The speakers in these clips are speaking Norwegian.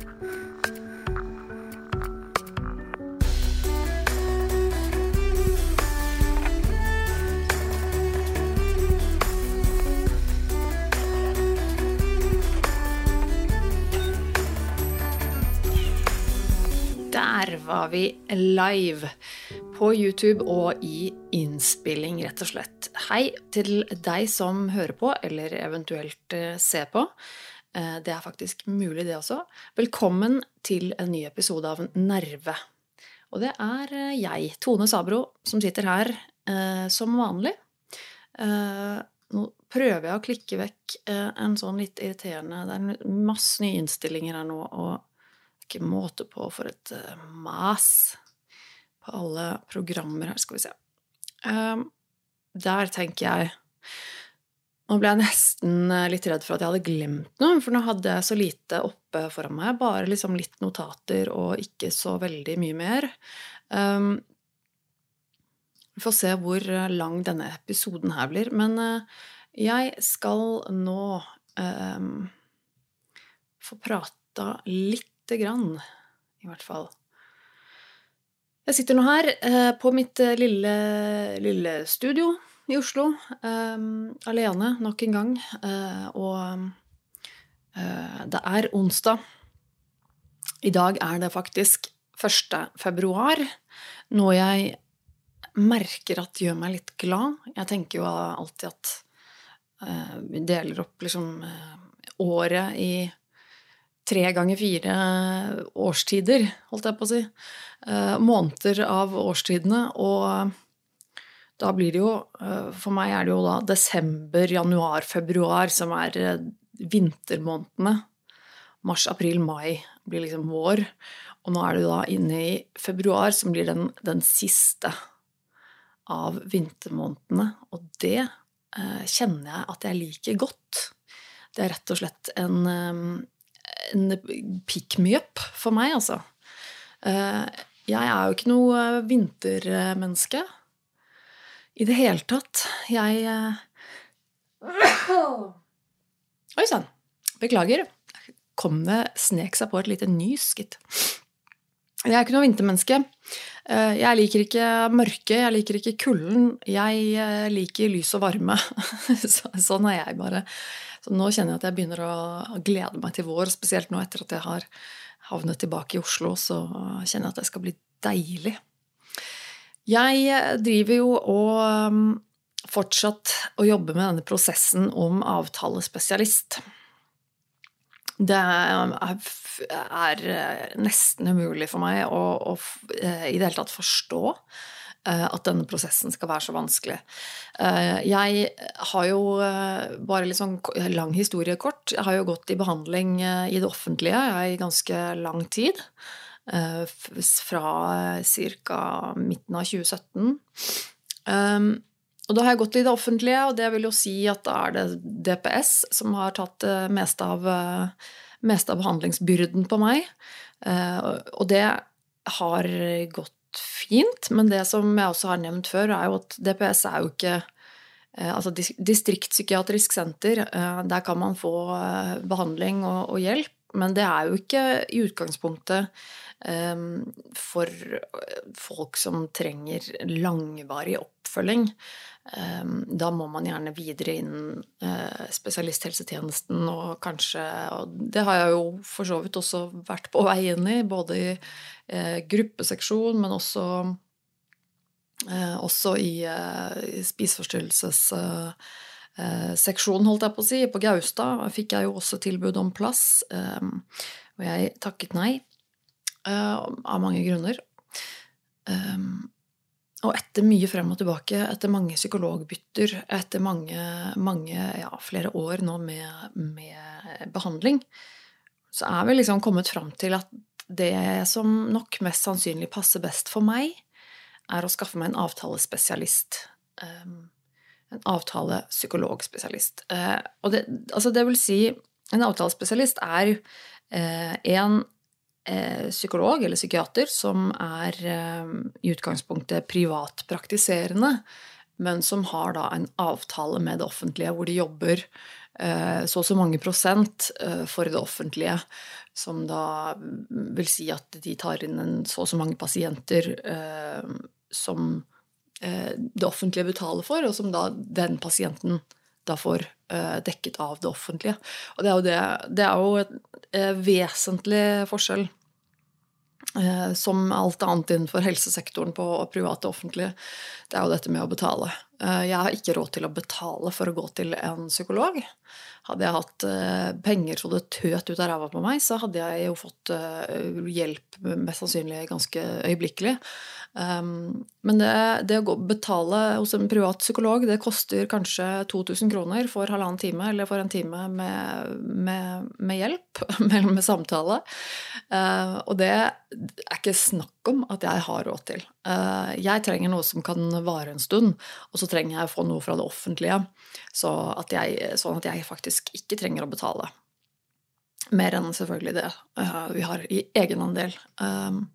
Der var vi live på YouTube og i innspilling, rett og slett. Hei til deg som hører på, eller eventuelt eh, ser på. Eh, Det er faktisk mulig, det også. Velkommen til en ny episode av Nerve. Og det er eh, jeg, Tone Sabro, som sitter her eh, som vanlig. Nå prøver jeg å klikke vekk en sånn litt irriterende Det er masse nye innstillinger her nå, og ikke måte på for et mas på alle programmer her. Skal vi se. Der tenker jeg Nå ble jeg nesten eh, litt redd for at jeg hadde glemt noe, for nå hadde jeg så lite oppe foran meg. Bare liksom litt notater og ikke så veldig mye mer. Um, vi får se hvor eh, lang denne episoden her blir. Men uh, jeg skal nå um, få prata lite grann, i hvert fall. Jeg sitter nå her uh, på mitt lille, lille studio i Oslo, Um, alene nok en gang. Uh, og uh, det er onsdag. I dag er det faktisk 1. februar, noe jeg merker at gjør meg litt glad. Jeg tenker jo alltid at uh, vi deler opp liksom året i tre ganger fire årstider, holdt jeg på å si. Måneder av årstidene. Og da blir det jo eh, For meg er det jo da desember, januar, februar som er eh, vintermånedene. Mars, april, mai blir liksom vår. Og nå er det da inne i februar som blir den, den siste av vintermånedene. Og det eh, kjenner jeg at jeg liker godt. Det er rett og slett en eh, en pick me up for meg, altså. Jeg er jo ikke noe vintermenneske i det hele tatt. Jeg eh, Oi sann. Beklager. Kom det snek seg på et lite nys, gitt. Jeg er ikke noe vintermenneske. Eh, jeg liker ikke mørke, jeg liker ikke kulden. Jeg liker lys og varme. Sånn er jeg bare. Så nå kjenner jeg at jeg begynner å glede meg til vår, spesielt nå etter at jeg har havnet tilbake i Oslo, så kjenner jeg at det skal bli deilig. Jeg driver jo og um, fortsatt å jobbe med denne prosessen om avtalespesialist. Det er nesten umulig for meg å, å i det hele tatt forstå Eh, at denne prosessen skal være så vanskelig. Eh, jeg har jo eh, bare litt sånn lang historie kort. Jeg har jo gått i behandling i det offentlige i ganske lang tid. Fra ca. midten av 2017. Og da har jeg gått i det offentlige, og det vil jo si at da er det DPS som har tatt det meste av, meste av behandlingsbyrden på meg. Og det har gått fint, men det som jeg også har nevnt før, er jo at DPS er jo ikke eh, Altså distriktspsykiatrisk senter, eh, der kan man få eh, behandling og hjelp, men det er jo ikke i utgangspunktet for folk som trenger langvarig oppfølging. Da må man gjerne videre innen spesialisthelsetjenesten og kanskje Og det har jeg jo for så vidt også vært på vei inn i, både i Eh, gruppeseksjon, men også, eh, også i eh, spiseforstyrrelsesseksjon, holdt jeg på å si. På Gaustad fikk jeg jo også tilbud om plass, og jeg takket nei av mange grunner. Og etter mye frem og tilbake, etter mange psykologbytter, etter mange, mange ja, flere år nå med, med, behandling, så er vi liksom kommet fram til at det som nok mest sannsynlig passer best for meg, er å skaffe meg en avtalespesialist. Ehm, en avtalepsykologspesialist. Eh, og det, altså det vil si En avtalespesialist er eh, en eh, psykolog eller psykiater som er i utgangspunktet privatpraktiserende, men som har da en avtale med det offentlige hvor de jobber så og så mange prosent for det offentlige som da vil si at de tar inn en så og så mange pasienter eh, som eh, det offentlige betaler for, og som da den pasienten da får eh, dekket av det offentlige. Og det er jo, det, det er jo et, eh, vesentlig forskjell Eh, som alt annet innenfor helsesektoren på private og offentlige, det er jo dette med å betale. Eh, jeg har ikke råd til å betale for å gå til en psykolog. Hadde jeg hatt eh, penger så det tøt ut av ræva på meg, så hadde jeg jo fått hjelp mest sannsynlig ganske øyeblikkelig. Um, men det, det å betale hos en privat psykolog, det koster kanskje 2000 kroner for halvannen time eller for en time med, med, med hjelp, med, med samtale. Og det er ikke snakk om at jeg har råd til. Uh, jeg trenger noe som kan vare en stund, og så trenger jeg å få noe fra det offentlige, så at jeg, sånn at jeg faktisk ikke trenger å betale. Mer enn selvfølgelig det uh, vi har i egenandel. Um,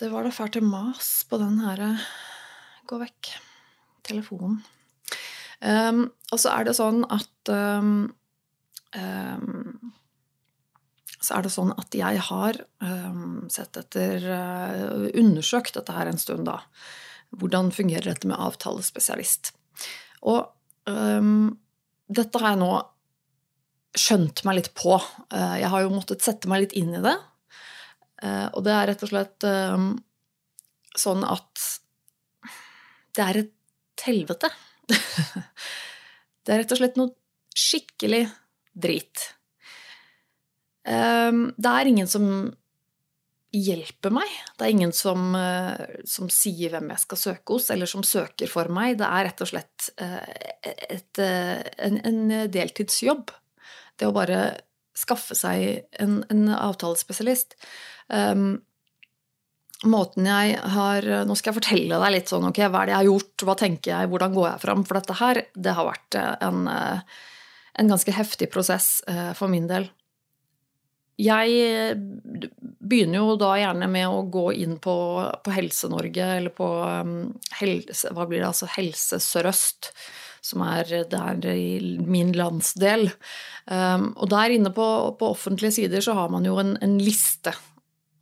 det var da fælt mas på den her eh, Gå vekk. Telefonen. Og så er det sånn at Er det sånn at jeg har sett etter uh, Undersøkt dette her en stund, da. Hvordan fungerer dette med avtalespesialist? Og dette har jeg nå skjønt meg litt på. Uh, jeg har jo måttet sette meg litt inn i det. Eh, og det er rett og slett um, sånn at det er et helvete. det er rett og slett noe skikkelig drit. Det er ingen som hjelper meg. Det er ingen som, som, sier hvem jeg skal søke hos, eller som søker for meg. Det er rett og slett et, en, en, deltidsjobb. Det å bare skaffe seg en, en avtalespesialist. Um, måten jeg har Nå skal jeg fortelle deg litt sånn, ok, hva er det jeg har gjort, hva tenker jeg, hvordan går jeg fram? For dette her, det har vært en, en ganske heftig prosess for min del. Jeg begynner jo da gjerne med å gå inn på, på Helse-Norge, eller på um, helse, hva blir det, altså Helse Sør-Øst, som er der i min landsdel. Um, og der inne på, på, offentlige sider så har man jo en, en liste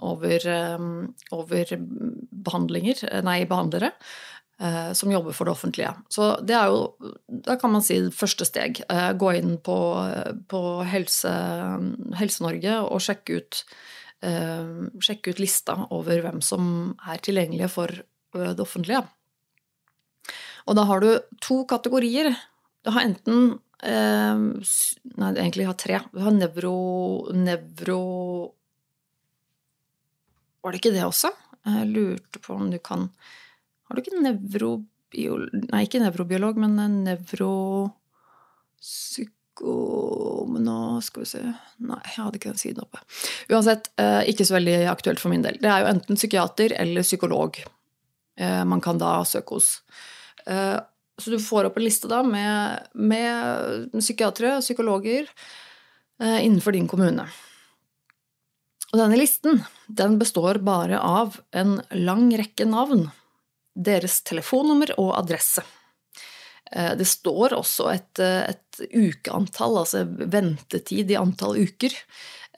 over, um, over behandlinger, nei, behandlere. Uh, som jobber for det offentlige. Så det er jo, da kan man si, første steg. Uh, gå inn på, på Helse-Norge Helse og sjekke ut, uh, sjekke ut lista over hvem som er tilgjengelige for det offentlige. Og da har du to kategorier. Du har enten eh, Nei, egentlig har tre. Du har nevro, nevro Var det ikke det også? Jeg lurte på om du kan Har du ikke nevrobiolog Nei, ikke nevrobiolog, men nevropsyko... Men nå skal vi se Nei, jeg hadde ikke den siden oppe. Uansett, eh, ikke så veldig aktuelt for min del. Det er jo enten psykiater eller psykolog eh, man kan da søke hos. Eh, så du får opp en liste da med, med psykiatere og psykologer innenfor din kommune. Og denne listen den består bare av en lang rekke navn, deres telefonnummer og adresse. Eh, det står også et, et ukeantall, altså ventetid i antall uker.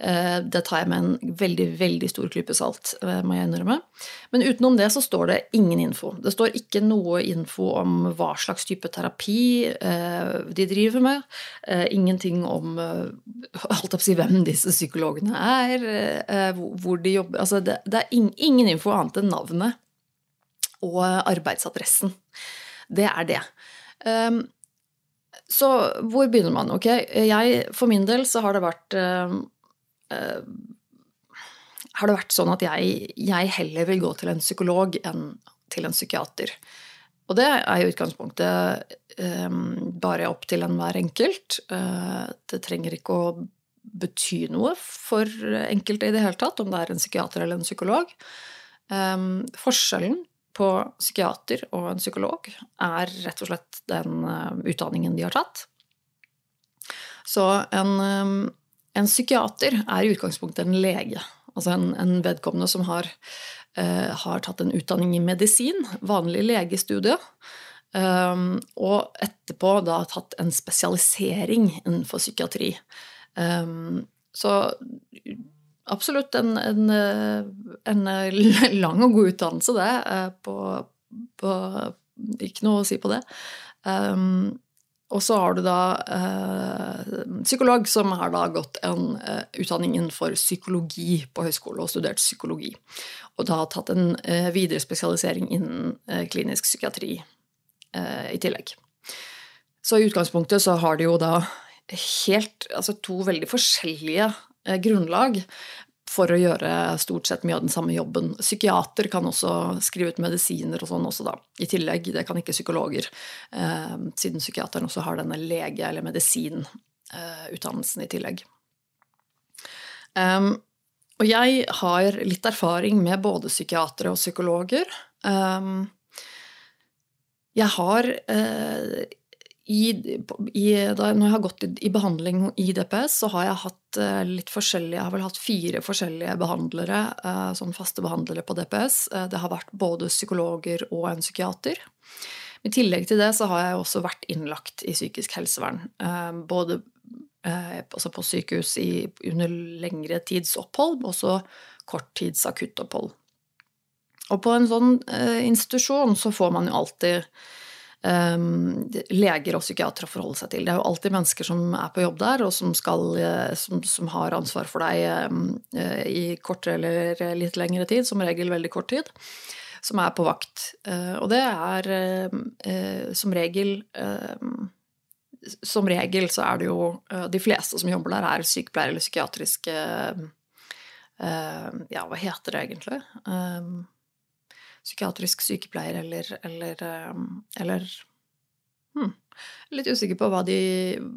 Eh, det tar jeg med en veldig veldig stor klype salt, eh, må jeg innrømme. Men utenom det så står det ingen info. Det står ikke noe info om hva slags type terapi eh, de driver med. Ingenting om holdt opp si, hvem disse psykologene er, hvor de jobber Altså det, det er ingen info annet enn navnet og arbeidsadressen. Det er det. Så hvor begynner man? Ok, jeg, For min del så har det vært Eh, har det vært sånn at jeg, jeg, heller vil gå til en psykolog enn til en psykiater. Og det er i utgangspunktet um, bare opp til enhver enkelt. Uh, det trenger ikke å bety noe for enkelte i det hele tatt, om det er en psykiater eller en psykolog. Forskjellen på psykiater og en psykolog er rett og slett den uh, utdanningen de har tatt. Så en um, en psykiater er i utgangspunktet en lege. Altså en, en vedkommende som har, uh, har, tatt en utdanning i medisin, vanlig legestudie, um, og etterpå da tatt en spesialisering innenfor psykiatri. Um, så absolutt en, en, en, lang og god utdannelse, det. På, på, ikke noe å si på det. Um, og så har du da eh, psykolog som har da gått en eh, utdanning innenfor psykologi på høyskole og studert psykologi. Og da har tatt en eh, videre spesialisering innen eh, klinisk psykiatri eh, i tillegg. Så i utgangspunktet så har de jo da helt Altså to veldig forskjellige eh, grunnlag for å gjøre stort sett mye av den samme jobben. Psykiater kan også skrive ut medisiner og sånn også, da. I tillegg, det kan ikke psykologer, eh, siden psykiateren også har denne lege- eller medisinutdannelsen eh, i tillegg. Um, og jeg har litt erfaring med både psykiatere og psykologer. Um, jeg har eh, i, i, da, når jeg har gått i, i, behandling i DPS, så har jeg hatt uh, litt forskjellige Jeg har vel hatt fire forskjellige behandlere, uh, sånn faste behandlere på DPS. Uh, eh, det har vært både psykologer og en psykiater. I tillegg til det så har jeg også vært innlagt i psykisk helsevern. både altså på sykehus i, under lengre tids opphold, og også korttids akuttopphold. Og på en sånn institusjon så får man jo alltid leger og psykiatere å forholde seg til. Det er jo alltid mennesker som er på jobb der, og som, skal, eh, som, som har ansvar for deg um, i kortere eller litt lengre tid, som regel veldig kort tid, som er på vakt. Uh, og det er uh, som regel Som regel så er det jo De fleste som jobber der, er sykepleiere eller psykiatriske Ja, hva heter det egentlig? Psykiatrisk sykepleier eller Eller, um, eller hmm, Litt usikker på de,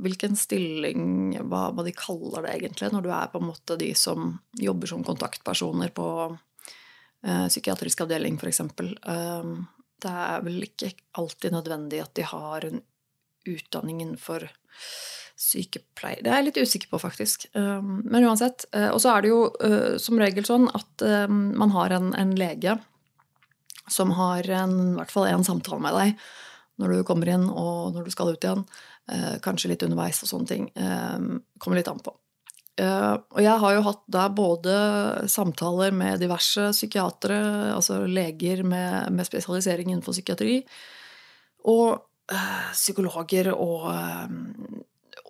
hvilken stilling hva, hva, de kaller det egentlig, når du er på en måte de som jobber som kontaktpersoner på uh, psykiatrisk avdeling, f.eks. Uh, det er vel ikke alltid nødvendig at de har en utdanning innenfor sykepleier Det er jeg litt usikker på, faktisk. Um, men uansett. Uh, og så er det jo uh, som regel sånn at man har en, en lege som har en, i hvert fall én samtale med deg når du kommer inn og når du skal ut igjen. Eh, kanskje litt underveis og sånne ting. Eh, kommer litt an på. Eh, og jeg har jo hatt da både samtaler med diverse psykiatere, altså leger med, med spesialisering innenfor psykiatri, og eh, psykologer og, eh,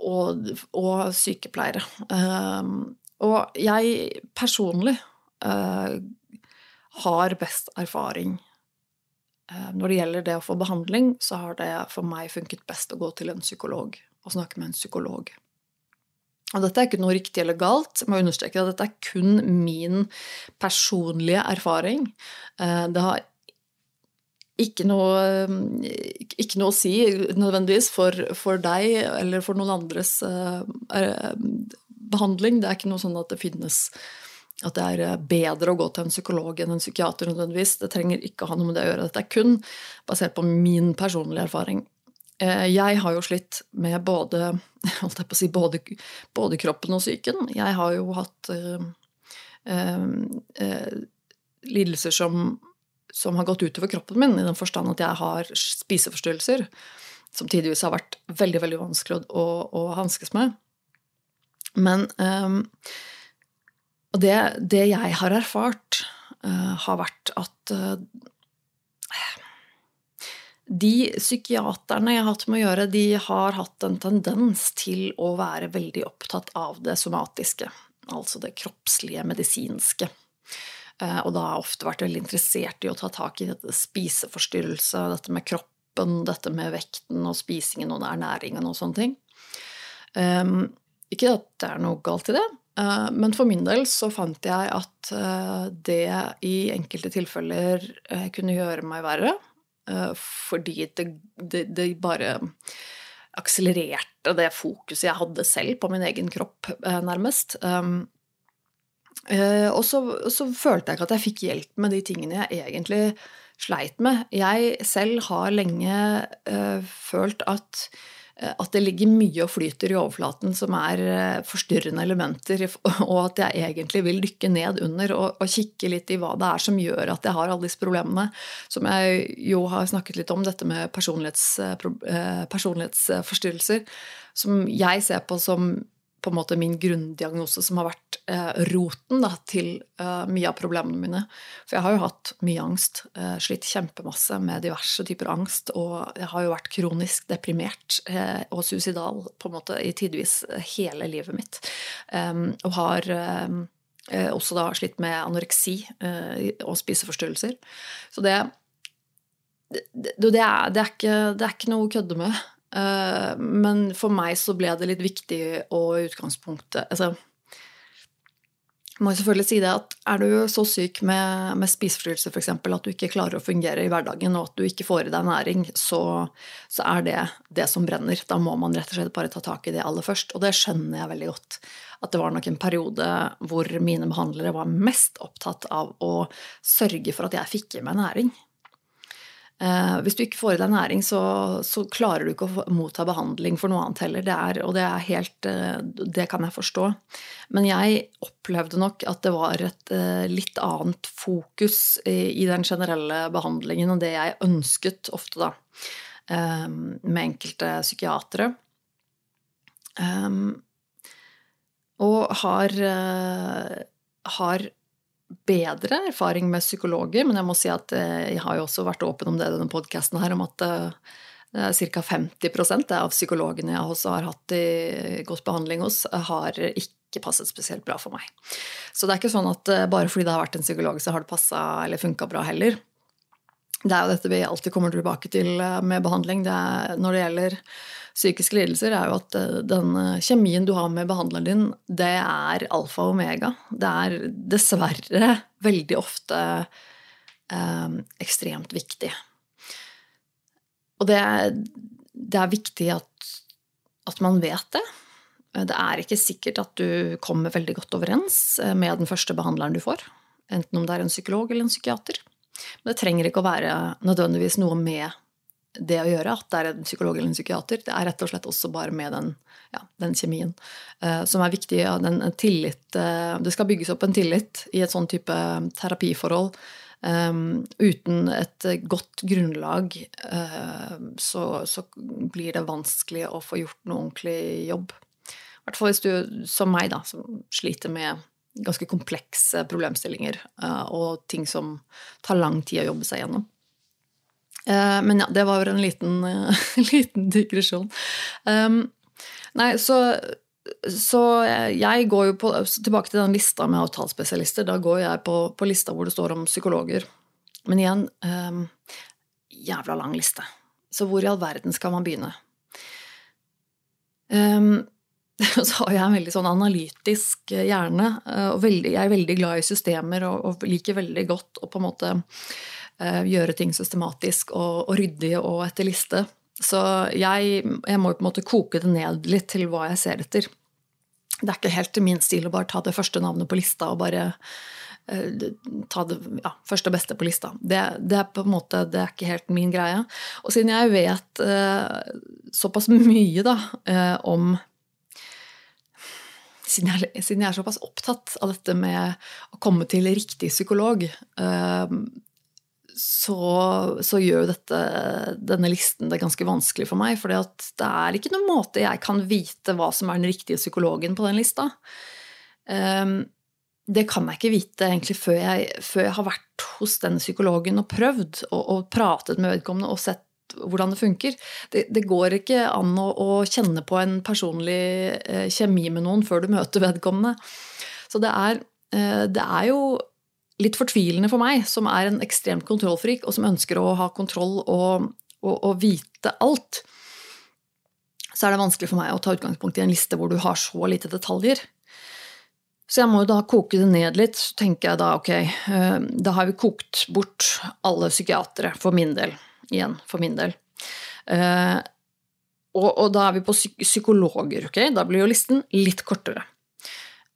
og, og sykepleiere. Eh, og jeg personlig har best erfaring. Eh, når det gjelder det å få behandling, så har det for meg funket best å gå til en psykolog og snakke med en psykolog. Og dette er ikke noe riktig eller galt. Jeg må understreke at dette er kun min personlige erfaring. Eh, det har ikke noe, ikke noe å si nødvendigvis for, for, deg eller for noen andres eh, behandling. Det er ikke noe sånn at det finnes at det er eh, bedre å gå til en psykolog enn en psykiater nødvendigvis. Det trenger ikke å ha noe med det å gjøre. Dette er kun basert på min personlige erfaring. Eh, jeg har jo slitt med både, holdt jeg på å si, både, både kroppen og psyken. Jeg har jo hatt øh, øh, lidelser som, som, har gått utover kroppen min, i den forstand at jeg har spiseforstyrrelser. Som tidvis har vært veldig veldig vanskelig å, å, å hanskes med. Men um, og det, det, jeg har erfart, uh, har vært at uh, de psykiaterne jeg har hatt med å gjøre, de har hatt en tendens til å være veldig opptatt av det somatiske. Altså det kroppslige, medisinske. Uh, og da har jeg ofte vært veldig interessert i å ta tak i dette spiseforstyrrelse, dette med kroppen, dette med vekten og spisingen og ernæringen og sånne ting. Um, ikke at det er noe galt i det, Eh, men for min del så fant jeg at eh, det i enkelte tilfeller eh, kunne gjøre meg verre. Fordi det, det, det bare akselererte det fokuset jeg hadde selv på min egen kropp, nærmest. Og så, så følte jeg ikke at jeg fikk hjelp med de tingene jeg egentlig sleit med. Jeg selv har lenge følt at Eh, at det ligger mye og flyter i overflaten som er eh, forstyrrende elementer, og at jeg egentlig vil dykke ned under og, og, kikke litt i hva det er som gjør at jeg har alle disse problemene. Som jeg jo har snakket litt om, dette med personlighets, eh, personlighetsforstyrrelser. Som jeg ser på som på en måte min grunndiagnose som har vært eh, roten da, til eh, mye av problemene mine. For jeg har jo hatt mye angst, eh, slitt kjempemasse med diverse typer angst, og jeg har jo vært kronisk deprimert eh, og suicidal på en måte i tidvis hele livet mitt. Um, og har um, også da slitt med anoreksi og spiseforstyrrelser. Så det det, det, er, det, er ikke, det er ikke noe å kødde med. Eh, men for meg så ble det litt viktig å i utgangspunktet altså, jeg selvfølgelig si det at Er du så syk med, med spiseforstyrrelse f.eks. at du ikke klarer å fungere i hverdagen, og at du ikke får i deg næring, så, så, er det det som brenner. Da må man rett og slett bare ta tak i det aller først. Og det skjønner jeg veldig godt. At det var nok en periode hvor mine behandlere var mest opptatt av å sørge for at jeg fikk i meg næring. Eh, hvis du ikke får i deg næring, så, så, klarer du ikke å motta behandling for noe annet heller. Det er, og det er helt eh, Det kan jeg forstå. Men jeg opplevde nok at det var et eh, litt annet fokus i, den generelle behandlingen enn det jeg ønsket ofte, da. Med enkelte psykiatere. Og har, har bedre erfaring med psykologer, men jeg må si at eh, jeg har jo også vært åpen om det i denne podkasten her, om at eh, ca. 50% av psykologene jeg også har hatt i godt behandling hos, har ikke passet spesielt bra for meg. Så det er ikke sånn at eh, bare fordi det har vært en psykolog, så har det passa eller funka bra heller. Det er jo dette vi alltid kommer tilbake til med behandling. Det når det gjelder psykiske lidelser, er jo at eh, den eh, kjemien du har med behandleren din, det er alfa og omega. Det er dessverre veldig ofte eh, ekstremt viktig. Og det det er viktig at, at, man vet det. Det er ikke sikkert at du kommer veldig godt overens eh, med den første behandleren du får. Enten om det er en psykolog eller en psykiater. Men det trenger ikke å være nødvendigvis noe med det å gjøre, at det er en psykolog eller en psykiater. Det er rett og slett også bare med den, ja, den kjemien uh, som er viktig. Ja, den tillit, uh, det skal bygges opp en tillit i et sånn type terapiforhold. Um, uten et godt grunnlag uh, så, så, blir det vanskelig å få gjort noe ordentlig jobb. I hvert fall hvis du, som meg, da, som sliter med ganske komplekse problemstillinger og ting som tar lang tid å jobbe seg gjennom. Eh, men ja, det var en liten, eh, liten digresjon. Um, nei, så, så jeg går jo på Tilbake til den lista med avtalespesialister. Da går jeg på, på lista hvor det står om psykologer. Men igjen um, jævla lang liste. Så hvor i all verden skal man begynne? Um, så har jeg en veldig sånn analytisk hjerne. Og veldig, jeg er veldig glad i systemer og, og liker veldig godt å på en måte Eh, gjøre ting systematisk og, og ryddig og etter liste. Så jeg, jeg, må på en måte koke det ned litt til hva jeg ser etter. Det er ikke helt min stil å bare ta det første navnet på lista og bare uh, ta det ja, første og beste på lista. Det, det, er på en måte, det er ikke helt min greie. Og siden jeg vet uh, såpass mye da, uh, om siden jeg, siden jeg, er såpass opptatt av dette med å komme til riktig psykolog, så, så, gjør jo dette, denne listen det ganske vanskelig for meg. For det er ikke noen måte jeg kan vite hva som er den riktige psykologen på den lista. Um, det kan jeg ikke vite egentlig før jeg, før jeg har vært hos den psykologen og prøvd og, og, pratet med vedkommende og sett hvordan det funker. Det, det går ikke an å, å, kjenne på en personlig eh, kjemi med noen før du møter vedkommende. Så det er, eh, det er jo litt fortvilende for meg, som er en ekstremt kontrollfrik, og som ønsker å ha kontroll og, og, og, vite alt, så er det vanskelig for meg å ta utgangspunkt i en liste hvor du har så lite detaljer. Så jeg må jo da koke det ned litt. Så tenker jeg da ok, eh, da har vi kokt bort alle psykiatere, for min del. Igjen, for min del. Eh, og, og da er vi på psykologer, ok? Da blir jo listen litt kortere.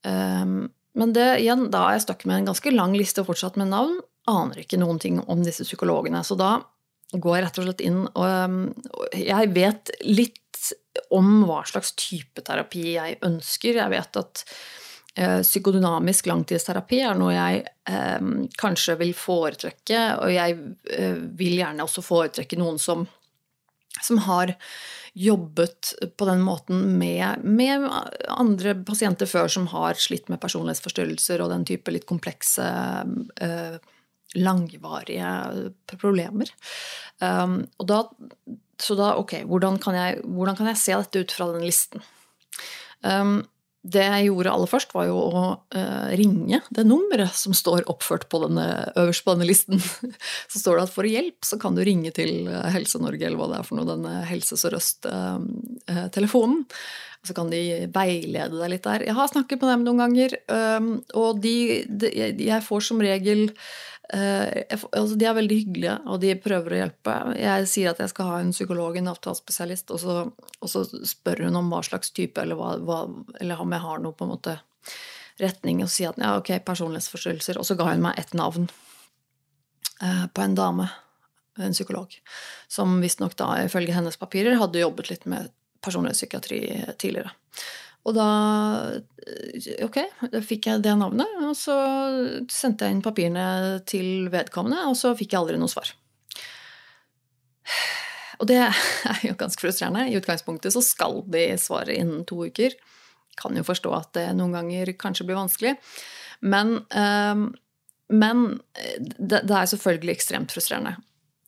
Um, men det, igjen, da er jeg stuck med en ganske lang liste fortsatt med navn. Aner ikke noen ting om disse psykologene. Så da går jeg rett og slett inn og Jeg vet litt om hva slags type terapi jeg ønsker. Jeg vet at eh, psykodynamisk langtidsterapi er noe jeg eh, kanskje vil foretrekke, og jeg eh, vil gjerne også foretrekke noen som som har jobbet på den måten med, med, andre pasienter før som har slitt med personlighetsforstyrrelser og den type litt komplekse, eh, langvarige problemer. Um, og da, så da, ok, hvordan kan, jeg, hvordan kan jeg se dette ut fra den listen? Det jeg gjorde aller først, var jo å uh, ringe det nummeret som står oppført på denne, øverst på denne listen. Så står det at for hjelp så kan du ringe til eh, Helse-Norge eller hva det er for noe, denne Helse Sør-Øst-telefonen. Uh, så kan de veilede deg litt der. Jeg har snakket med dem noen ganger, og de, de, jeg får som regel altså de er veldig hyggelige, og de prøver å hjelpe. Jeg sier at jeg skal ha en psykolog, en avtalespesialist, og så, og så spør hun om hva slags type, eller, hva, hva, eller om jeg har noe på en måte retning, og sier at ja, ok, personlighetsforstyrrelser. Og så ga hun meg ett navn uh, på en dame, en psykolog, som visstnok da ifølge hennes papirer hadde jobbet litt med personlighetspsykiatri tidligere. Og da Ok, da fikk jeg det navnet, og så sendte jeg inn papirene til vedkommende, og så fikk jeg aldri noe svar. Og det er jo ganske frustrerende. I utgangspunktet så skal de svare innen to uker. Kan jo forstå at det noen ganger kanskje blir vanskelig. Men, ehm, men det, er selvfølgelig ekstremt frustrerende.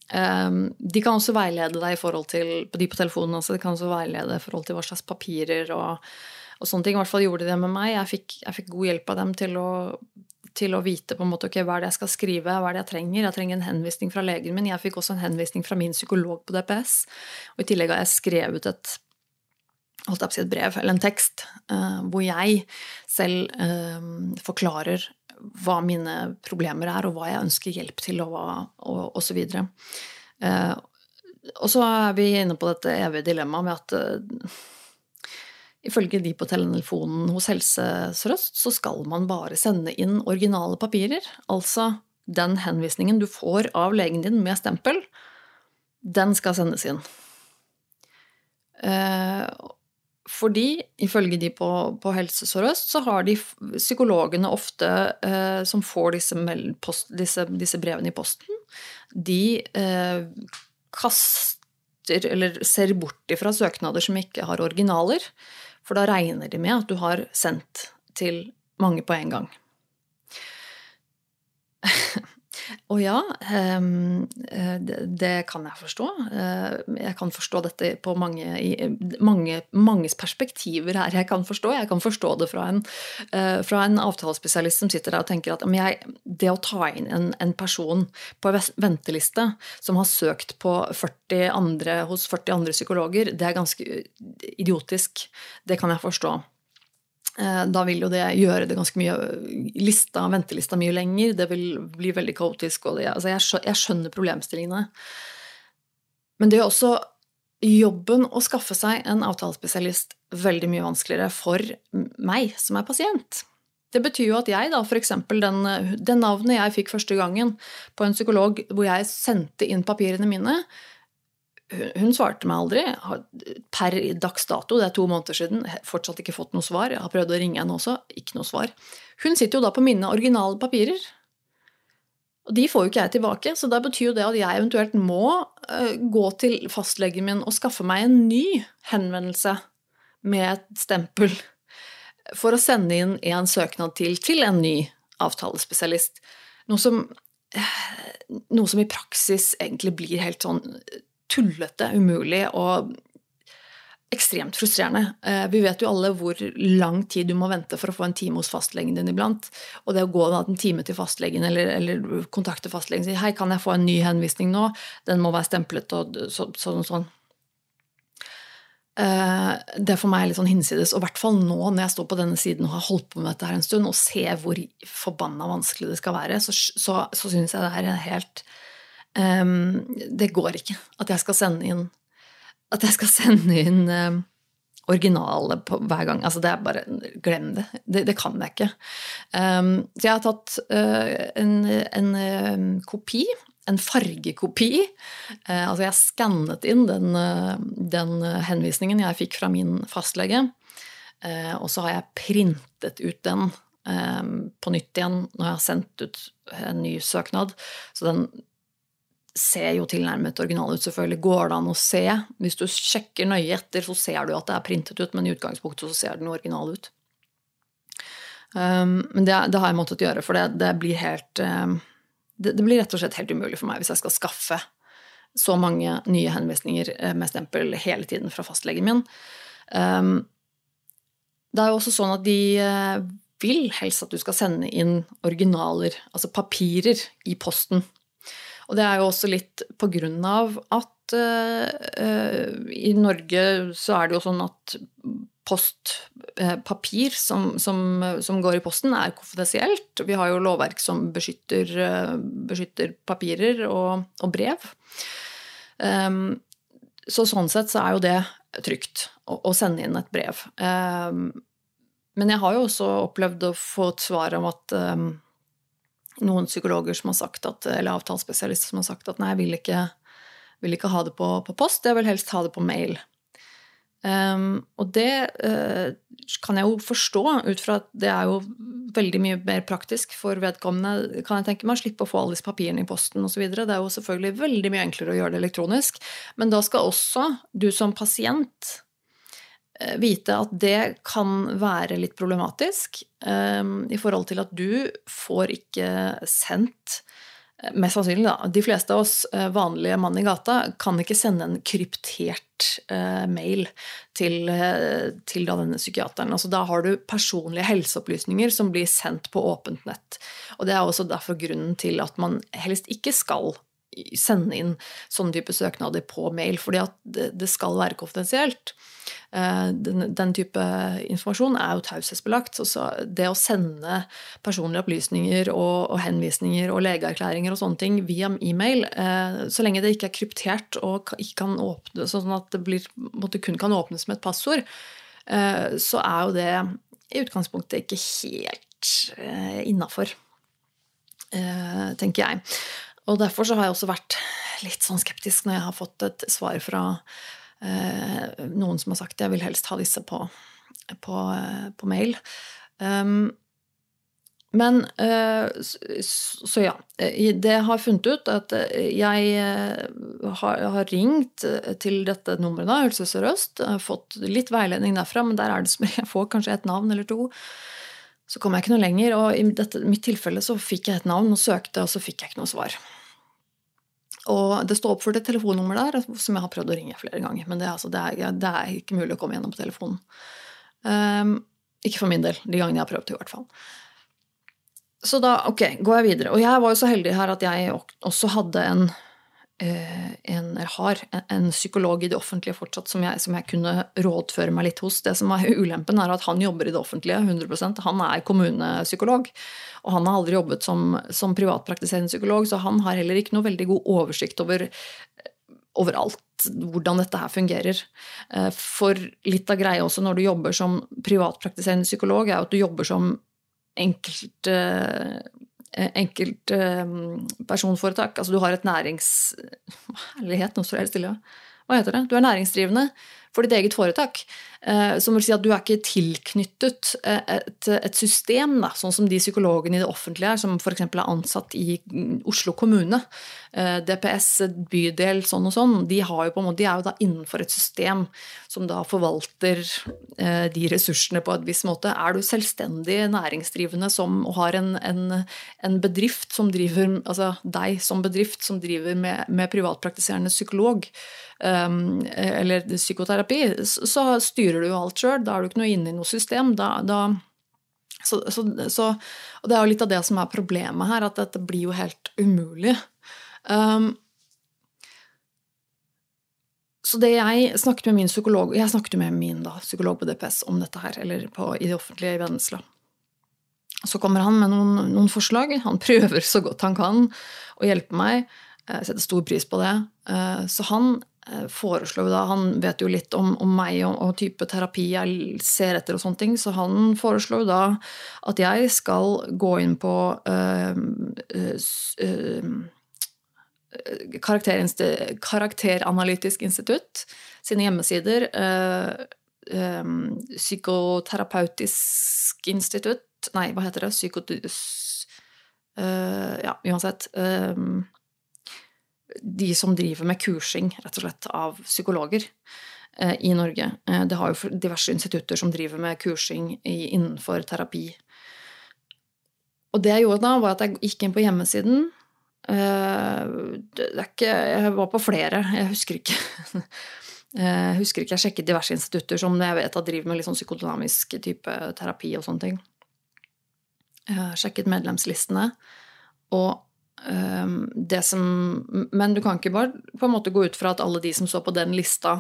Um, de kan også veilede deg i forhold til de på telefonen også, de kan også veilede i forhold til hva slags papirer og og sånne ting. I hvert fall gjorde de det med meg. Jeg fikk, jeg fikk god hjelp av dem til å, til å vite på en måte, okay, hva er det jeg skal skrive, hva er det jeg trenger. Jeg trenger en henvisning fra legen min. Jeg fikk også en henvisning fra min psykolog på DPS. Og i tillegg har jeg skrevet et holdt jeg på å si et brev, eller en tekst, uh, hvor jeg selv uh, forklarer hva mine problemer er, og hva jeg ønsker hjelp til, og, hva, og, og så videre. Uh, og så er vi inne på dette evige dilemmaet med at Ifølge de på telefonen hos Helse Sør-Øst så skal man bare sende inn originale papirer. Altså den henvisningen du får av legen din med stempel, den skal sendes inn. Eh, fordi ifølge de på, på Helse Sør-Øst så har de psykologene ofte eh, som får disse, post, disse, disse, brevene i posten, de eh, kaster eller ser bort ifra søknader som ikke har originaler. For da regner de med at du har sendt til mange på en gang. Og ja, ehm, eh, det kan jeg forstå. Eh, jeg kan forstå dette på mange, mange, manges perspektiver her. Jeg kan forstå Jeg kan forstå det fra en, eh, fra en avtalespesialist som sitter der og tenker at jeg, det å ta inn en, en, person på venteliste som har søkt 40 andre, hos 40 andre psykologer, det er ganske idiotisk. Det kan jeg forstå. Eh, da vil jo det gjøre det ganske mye lista, ventelista mye lenger. Det vil bli veldig kaotisk. Det, altså jeg, skjønner problemstillingene. Men det er også jobben å skaffe seg en avtalespesialist veldig mye vanskeligere for meg som er pasient. Det betyr jo at jeg, da, f.eks. Den, den navnet jeg fikk første gangen på en psykolog hvor jeg sendte inn papirene mine, hun svarte meg aldri. Per dags dato, det er to måneder siden, fortsatt ikke fått noe svar. Jeg har prøvd å ringe henne også, ikke noe svar. Hun sitter jo da på mine originale papirer. Og de får jo ikke jeg tilbake, så da betyr jo det at jeg eventuelt må uh, gå til fastlegen min og skaffe meg en ny henvendelse med et stempel for å sende inn en søknad til til en ny avtalespesialist. Noe som, uh, noe som i praksis egentlig blir helt sånn tullete, umulig og ekstremt frustrerende. Eh, vi vet jo alle hvor lang tid du må vente for å få en time hos fastlegen din iblant. Og det å gå en time til fastlegen eller, eller kontakte fastlegen og si 'hei, kan jeg få en ny henvisning nå', den må være stemplet og sånn og sånn. Eh, det er for meg litt sånn hinsides, og i hvert fall nå når jeg står på denne siden og har holdt på med dette her en stund, og ser hvor forbanna vanskelig det skal være, så, så, så syns jeg det er er helt Um, det går ikke at jeg skal sende inn At jeg skal sende inn um, originale på hver gang. Altså det er bare Glem det. Det, det kan jeg ikke. Um, så jeg har tatt uh, en, en uh, kopi. En fargekopi. Uh, altså jeg skannet inn den, den, henvisningen jeg fikk fra min fastlege. og så har jeg printet ut den på nytt igjen når jeg har sendt ut en ny søknad. Så den ser jo tilnærmet original ut, selvfølgelig. Går det an å se? Hvis du sjekker nøye etter, så ser du at det er printet ut, men i utgangspunktet så ser den original ut. Um, men det, det, har jeg måttet gjøre, for det, det blir helt um, det, det, blir rett og slett helt umulig for meg hvis jeg skal skaffe så mange nye henvisninger eh, med stempel hele tiden fra fastlegen min. Um, det er jo også sånn at de uh, vil helst at du skal sende inn originaler, altså papirer, i posten. Og det er jo også litt på grunn av at uh, i Norge så er det jo sånn at postpapir uh, som, som, som, går i posten, er konfidensielt. Vi har jo lovverk som beskytter, beskytter papirer og, og brev. Um, så sånn sett så er jo det trygt å, å sende inn et brev. Um, men jeg har jo også opplevd å få et svar om at um, noen psykologer som har sagt at, eller avtalespesialister som har sagt at nei, jeg vil ikke, vil ikke ha det på, på, post, jeg vil helst ha det på mail. Um, og det uh, kan jeg jo forstå, ut fra at det er jo veldig mye mer praktisk for vedkommende, kan jeg tenke meg, å slippe å få alle disse papirene i posten osv. Det er jo selvfølgelig veldig mye enklere å gjøre det elektronisk. Men da skal også du som pasient vite at det kan være litt problematisk um, i forhold til at du får ikke sendt Mest sannsynlig, da. De fleste av oss eh, vanlige mann i gata kan ikke sende en kryptert eh, mail til, eh, til denne psykiateren. Altså, da har du personlige helseopplysninger som blir sendt på åpent nett. Og det er også derfor grunnen til at man helst ikke skal sende inn sånne type søknader på mail, fordi at det skal være konfidensielt. Eh, den, den, type informasjon er jo taushetsbelagt. Det å sende personlige opplysninger og, og, henvisninger og legeerklæringer og sånne ting via e-mail, eh, så lenge det ikke er kryptert og ikke kan åpne, sånn at det blir, kun kan åpnes med et passord, eh, så er jo det i utgangspunktet ikke helt innafor, tenker jeg. Og derfor så har jeg også vært litt sånn skeptisk når jeg har fått et svar fra noen som har sagt jeg vil helst ha disse på, på, eh, på mail. Um, men eh, Så ja. Det har funnet ut, at jeg har ringt til dette nummeret, da, Helse Sør-Øst. Fått litt veiledning derfra, men der er det som jeg får kanskje et navn eller to. Så kom jeg ikke noe lenger, og i dette, mitt tilfelle så fikk jeg et navn og søkte, og så fikk jeg ikke noe svar. Og det står oppført et telefonnummer der som jeg har prøvd å ringe flere ganger. Men det, altså, det, er, det er, ikke mulig å komme gjennom på telefonen. Um, ikke for min del. De gangene jeg har prøvd, i hvert fall. Så da ok, går jeg videre. Og jeg var jo så heldig her at jeg også hadde en en, har en psykolog i det offentlige fortsatt som jeg, som jeg, kunne rådføre meg litt hos. Det som er ulempen, er at han jobber i det offentlige 100% Han er kommunepsykolog. Og han har aldri jobbet som, som privatpraktiserende psykolog, så han har heller ikke noe veldig god oversikt over overalt hvordan dette her fungerer. Eh, for litt av greia også når du jobber som privatpraktiserende psykolog, er at du jobber som enkelt Eh, enkeltpersonforetak. Altså du har et nærings... Herlighet, nå står jeg helt stille. Hva heter det? Du er næringsdrivende for ditt eget foretak. Eh, som vil si at du er ikke tilknyttet eh, et, et system, da, sånn som de psykologene i det offentlige er, som f.eks. er ansatt i Oslo kommune. Eh, DPS, bydel, sånn og sånn. De, måte, de, er jo da innenfor et system som da forvalter de ressursene på en viss måte. Er du selvstendig næringsdrivende som, har en, en, en, bedrift som driver Altså deg som bedrift som driver med, med privatpraktiserende psykolog, eller eller psykoterapi, så styrer du jo alt sjøl. Da er du ikke noe inne i noe system. Da, da, så, så, så, og det er jo litt av det som er problemet her, at dette blir jo helt umulig. Um, så det jeg snakket med min psykolog Jeg snakket med min da, psykolog på DPS om dette her, eller på, i det offentlige i Vennesla. Så kommer han med noen, noen, forslag. Han prøver så godt han kan å hjelpe meg. Jeg setter stor pris på det. Uh, så han Eh, foreslo da, Han vet jo litt om, om meg og, og, type terapi jeg ser etter, og sånne ting, så han foreslo da at jeg skal gå inn på øh, øh, Karakteranalytisk institutt sine hjemmesider. Øh, psykoterapeutisk institutt Nei, hva heter det? Psykotus... ja, uansett. Um, de som driver med kursing, rett og slett, av psykologer eh, i Norge. Eh, det har jo diverse institutter som driver med kursing innenfor terapi. Og det jeg gjorde da, var at jeg gikk inn på hjemmesiden. Er ikke Jeg var på flere, jeg husker ikke. Jeg husker ikke, jeg sjekket diverse institutter som jeg vet at driver med litt sånn psykodynamisk type terapi og sånne ting. Jeg sjekket medlemslistene, og det som Men du kan ikke bare på en måte gå ut fra at alle de som så på den lista,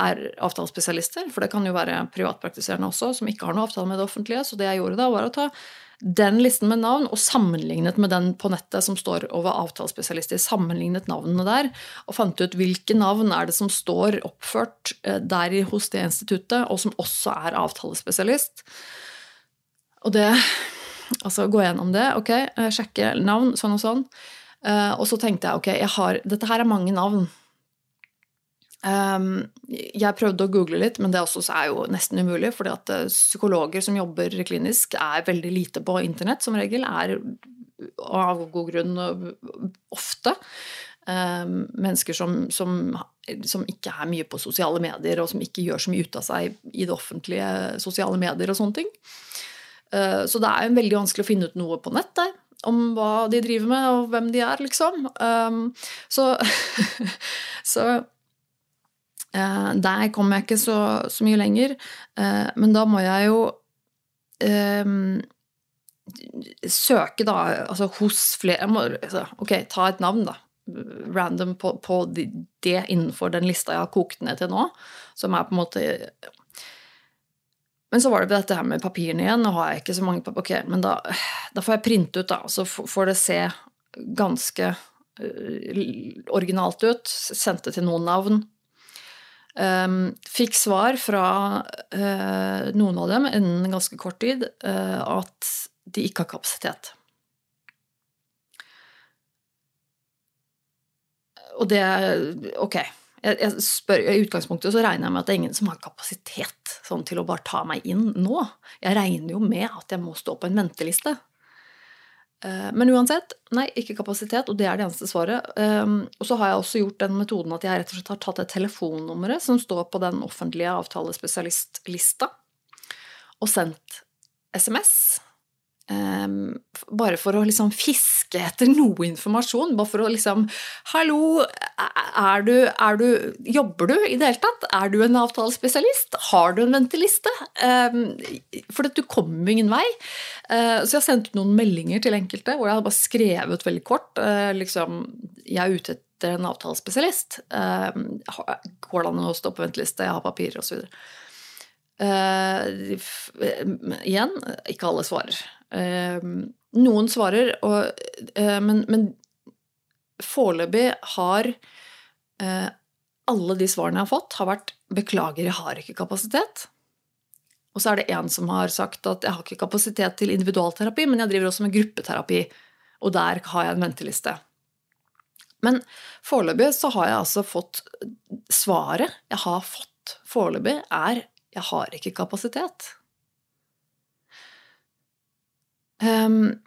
er avtalespesialister, for det kan jo være privatpraktiserende også, som ikke har noe avtale med det offentlige. Så det jeg gjorde da, var å ta den listen med navn og sammenlignet med den på nettet som står over avtalespesialister. Sammenlignet navnene der og fant ut hvilke navn er det som står oppført eh, der hos det instituttet, og som også er avtalespesialist. Og det Altså gå gjennom det, ok, eh, sjekke navn, sånn og sånn. Uh, og så tenkte jeg ok, jeg har, dette her er mange navn. Um, jeg prøvde å google litt, men det også er jo nesten umulig. fordi at uh, psykologer som jobber klinisk, er veldig lite på internett som regel. Er av god grunn ofte. Um, mennesker som, som, som, ikke er mye på sosiale medier, og som ikke gjør så mye ut av seg i det offentlige sosiale medier og sånne ting. Eh, så det er jo veldig vanskelig å finne ut noe på nett der om hva de driver med, og hvem de er, liksom. Um, så, så uh, der kommer jeg ikke så, så mye lenger. Uh, men da må jeg jo um, søke, da, altså hos flere må, altså, Ok, ta et navn, da. Random på, på det innenfor den lista jeg har kokt ned til nå, som er på en måte men så var det dette her med papirene igjen. Nå har jeg ikke så mange papir. Ok, men da, da får jeg printe ut, da. Så får det se ganske uh, originalt ut. Sendte til noen navn. Um, fikk svar fra uh, noen av dem innen ganske kort tid uh, at de ikke har kapasitet. Og det Ok jeg, jeg spør, I utgangspunktet så regner jeg med at det er ingen som har kapasitet sånn, til å bare ta meg inn nå. Jeg regner jo med at jeg må stå på en venteliste. Eh, men uansett, nei, ikke kapasitet, og det er det eneste svaret. Ehm, og så har jeg også gjort den metoden at jeg rett og slett har tatt det telefonnummeret som står på den offentlige avtalespesialistlista, og sendt SMS Um, bare for å liksom fiske etter noe informasjon. Bare for å liksom Hallo, er du, er du, Jobber du i det hele tatt? Er du en avtalespesialist? Har du en venteliste? Um, for du kommer ingen vei. Uh, så jeg har sendt noen meldinger til enkelte hvor jeg har bare skrevet veldig kort. Uh, liksom, jeg er ute etter en avtalespesialist. Uh, går det an å stå på venteliste? Jeg har papirer, osv. Uh, igjen, ikke alle svarer. Ehm, noen svarer, og, eh, men, men foreløpig har eh, alle de svarene jeg har fått, har vært 'beklager, jeg har ikke kapasitet'. Og så er det en som har sagt at 'jeg har ikke kapasitet til individualterapi, men jeg driver også med gruppeterapi', og der har jeg en venteliste'. Men foreløpig så har jeg altså fått Svaret jeg har fått foreløpig, er 'jeg har ikke kapasitet'. Um,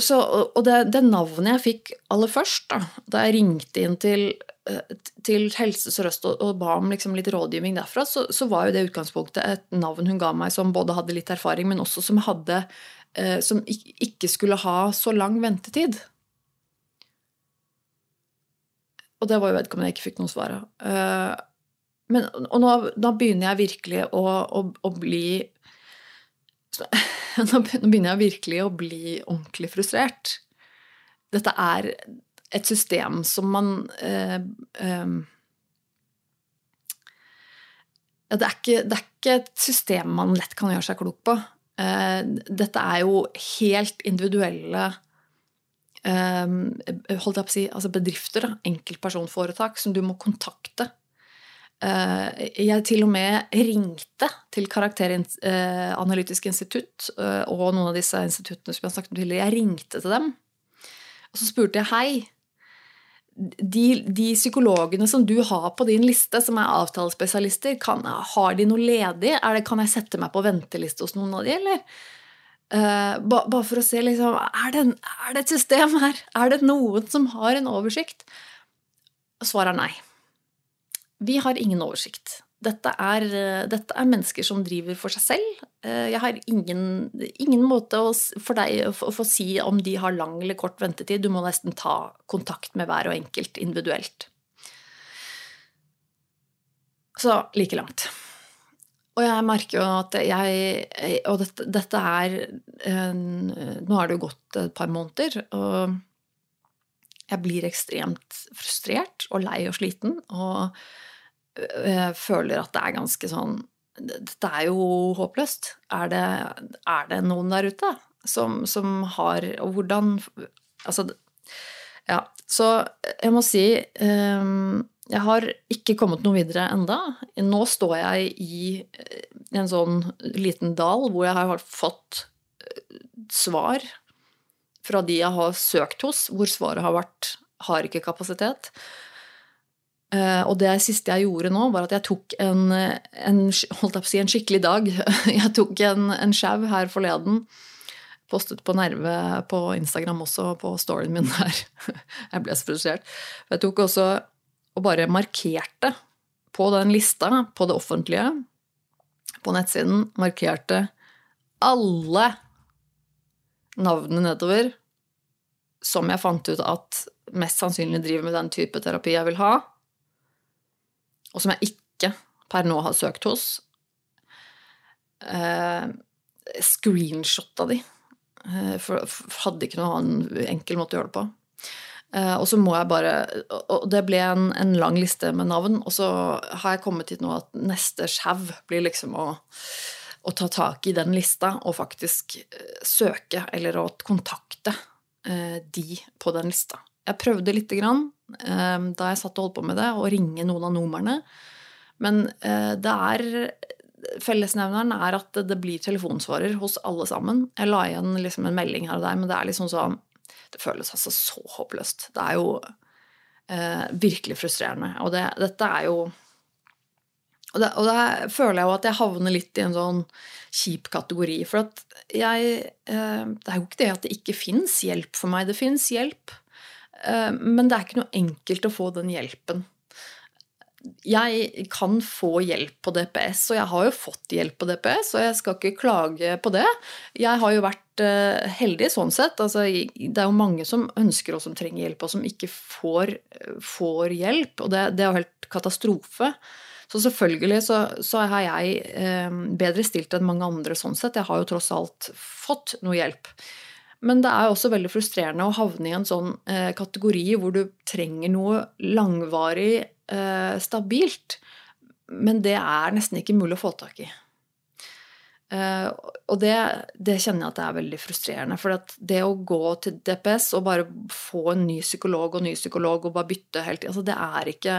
så, og det, det, navnet jeg fikk aller først, da, da jeg ringte inn til, eh, til Helse Sør-Øst og, og, ba om liksom litt rådgivning derfra, så, så, var jo det utgangspunktet et navn hun ga meg som både hadde litt erfaring, men også som hadde eh, Som ikke skulle ha så lang ventetid. Og det var jo vedkommende jeg ikke fikk noe svar av. Eh, men, og nå, da begynner jeg virkelig å, å, å bli nå begynner jeg virkelig å bli ordentlig frustrert. Dette er et system som man eh, eh, det, er ikke, det, er ikke, et system man lett kan gjøre seg klok på. Eh, dette er jo helt individuelle eh, holdt jeg på å si, altså bedrifter, enkeltpersonforetak, som du må kontakte jeg til og med ringte til Karakteranalytisk institutt eh, og noen av disse instituttene som jeg snakket om tidligere. Jeg ringte til dem, og så spurte jeg hei. De, de, psykologene som du har på din liste, som er avtalespesialister, kan, har de noe ledig? Det, kan jeg sette meg på venteliste hos noen av de, eller? Uh, bare for å se liksom er det, en, er det, et system her? Er det noen som har en oversikt? Svaret er nei. Vi har ingen oversikt. Dette er, dette er, mennesker som driver for seg selv. Uh, jeg har ingen, ingen måte å, for deg å få si om de har lang eller kort ventetid. Du må nesten ta kontakt med hver og enkelt individuelt. Så like langt. Og jeg merker jo at jeg Og dette, dette er Nå har det jo gått et par måneder, og jeg blir ekstremt frustrert og lei og sliten. Og føler at det er ganske sånn Dette er jo håpløst. Er det, er det noen der ute som, som har Og hvordan Altså, ja. Så jeg må si um, jeg har ikke kommet noe videre enda. Nå står jeg i eh, en sånn liten dal hvor jeg har fått eh, svar fra de jeg har søkt hos, hvor svaret har vært 'har ikke kapasitet'. Eh, og det siste jeg gjorde nå, var at jeg tok en, en holdt jeg på å si, en skikkelig dag. Jeg tok en, en sjau her forleden. Postet på Nerve på Instagram også, på storyen min der. Jeg ble så frustrert. Jeg tok også og bare markerte på den lista, på det offentlige, på nettsiden, markerte alle navnene nedover som jeg fant ut at mest sannsynlig driver med den type terapi jeg vil ha, og som jeg ikke per nå har søkt hos. Eh, Screenshotta de, eh, for hadde ikke noen annen enkel måte å gjøre det på. Uh, og så må jeg bare Og det ble en, en, lang liste med navn, og så har jeg kommet hit nå at neste sjau blir liksom å, å, ta tak i den lista og faktisk uh, søke, eller å kontakte de på den lista. Jeg prøvde lite grann da jeg satt og holdt på med det, å ringe noen av numrene. Men det er Fellesnevneren er at det blir telefonsvarer hos alle sammen. Jeg la igjen liksom en melding her og der, men det er liksom sånn det føles altså så håpløst. Det er jo eh, virkelig frustrerende. Og det, dette er jo og da, og da føler jeg jo at jeg havner litt i en sånn kjip kategori. For at jeg eh, Det er jo ikke det at det ikke fins hjelp for meg. Det fins hjelp. Eh, men det er ikke noe enkelt å få den hjelpen jeg kan få hjelp på DPS, og jeg har jo fått hjelp på DPS, og jeg skal ikke klage på det. Jeg har jo vært uh, heldig sånn sett. Altså, det er jo mange som ønsker og som trenger hjelp, og som ikke får, får hjelp. Og det, det, er jo helt katastrofe. Så selvfølgelig så, så er jeg eh, bedre stilt enn mange andre sånn sett. Jeg har jo tross alt fått noe hjelp. Men det er også veldig frustrerende å havne i en sånn eh, kategori hvor du trenger noe langvarig eh, stabilt. Men det er nesten ikke mulig å få tak i. Eh, og det, det, kjenner jeg at det er veldig frustrerende. For det å gå til DPS og bare få en ny psykolog og ny psykolog og bare bytte helt altså Det er ikke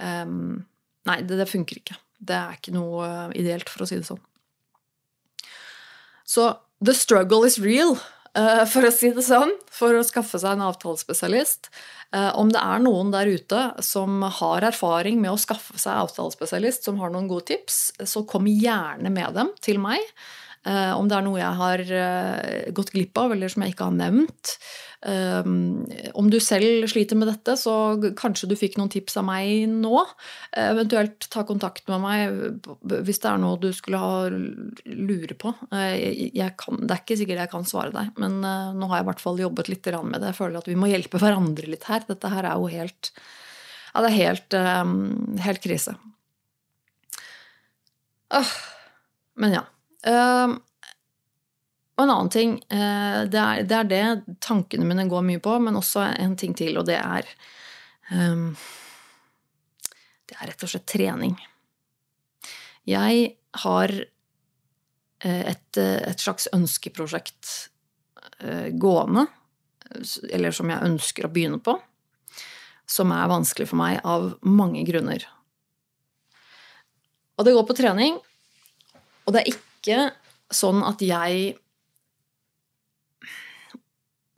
um, Nei, det, det, funker ikke. Det er ikke noe ideelt, for å si det sånn. Så the struggle is real. Eh, for å si det sånn, for å skaffe seg en avtalespesialist. Eh, om det er noen der ute som har erfaring med å skaffe seg avtalespesialist, som har noen gode tips, så kom gjerne med dem til meg. Eh, om det er noe jeg har gått glipp av, eller som jeg ikke har nevnt. Eh, om du selv sliter med dette, så kanskje du fikk noen tips av meg nå. Eventuelt ta kontakt med meg hvis det er noe du skulle ha lure på. Kan, det er ikke sikkert jeg kan svare deg, men nå har jeg i hvert fall jobbet litt med det. Jeg føler at vi må hjelpe hverandre litt her. Dette her er jo helt Ja, det er helt, helt krise. Men ja. Og en annen ting uh, det, er, det, er, det tankene mine går mye på, men også en ting til, og det er um, Det er rett og slett trening. Jeg har uh, et, et, slags ønskeprosjekt eh, gående, eller som jeg ønsker å begynne på, som er vanskelig for meg av mange grunner. Og det går på trening, og det er ikke sånn at jeg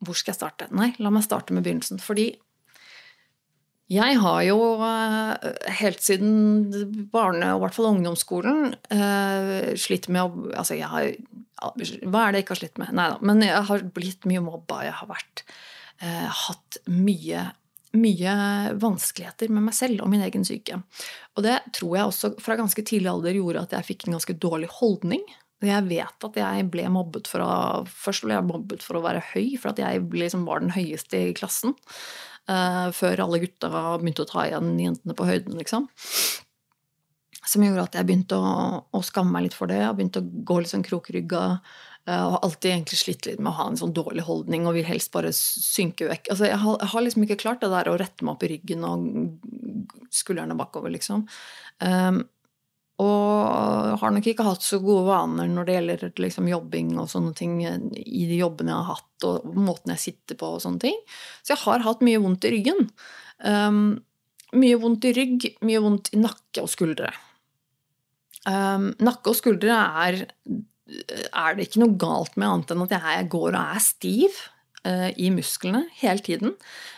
Hvor skal jeg starte? Nei, la meg starte med begynnelsen. Fordi jeg har jo eh, helt siden barne- og i hvert fall ungdomsskolen eh, slitt med å Altså, jeg har Hva er det jeg ikke har slitt med? Nei da. Men jeg har blitt mye mobba. Jeg har vært, eh, hatt mye, mye vanskeligheter med meg selv og min egen syke. Og det tror jeg også fra ganske tidlig alder gjorde at jeg fikk en ganske dårlig holdning. Jeg vet at jeg ble mobbet for å Først ble jeg mobbet for å være høy, for at jeg liksom var den høyeste i klassen. Uh, før alle gutta begynte å ta igjen jentene på høyden, liksom. Som gjorde at jeg begynte å, å skamme meg litt for det. Jeg begynte å gå litt sånn krokrygga. Uh, og har alltid egentlig slitt litt med å ha en sånn dårlig holdning og vil helst bare synke vekk. Altså, jeg, har, jeg har liksom ikke klart det der å rette meg opp i ryggen og skuldrene bakover, liksom. Um, og har nok ikke hatt så gode vaner når det gjelder liksom, jobbing og sånne ting i de jobbene jeg har hatt, og måten jeg sitter på og sånne ting. Så jeg har hatt mye vondt i ryggen. Um, mye vondt i rygg, mye vondt i nakke og skuldre. Um, nakke og skuldre er, er det ikke noe galt med annet enn at jeg går og er stiv uh, i musklene hele tiden.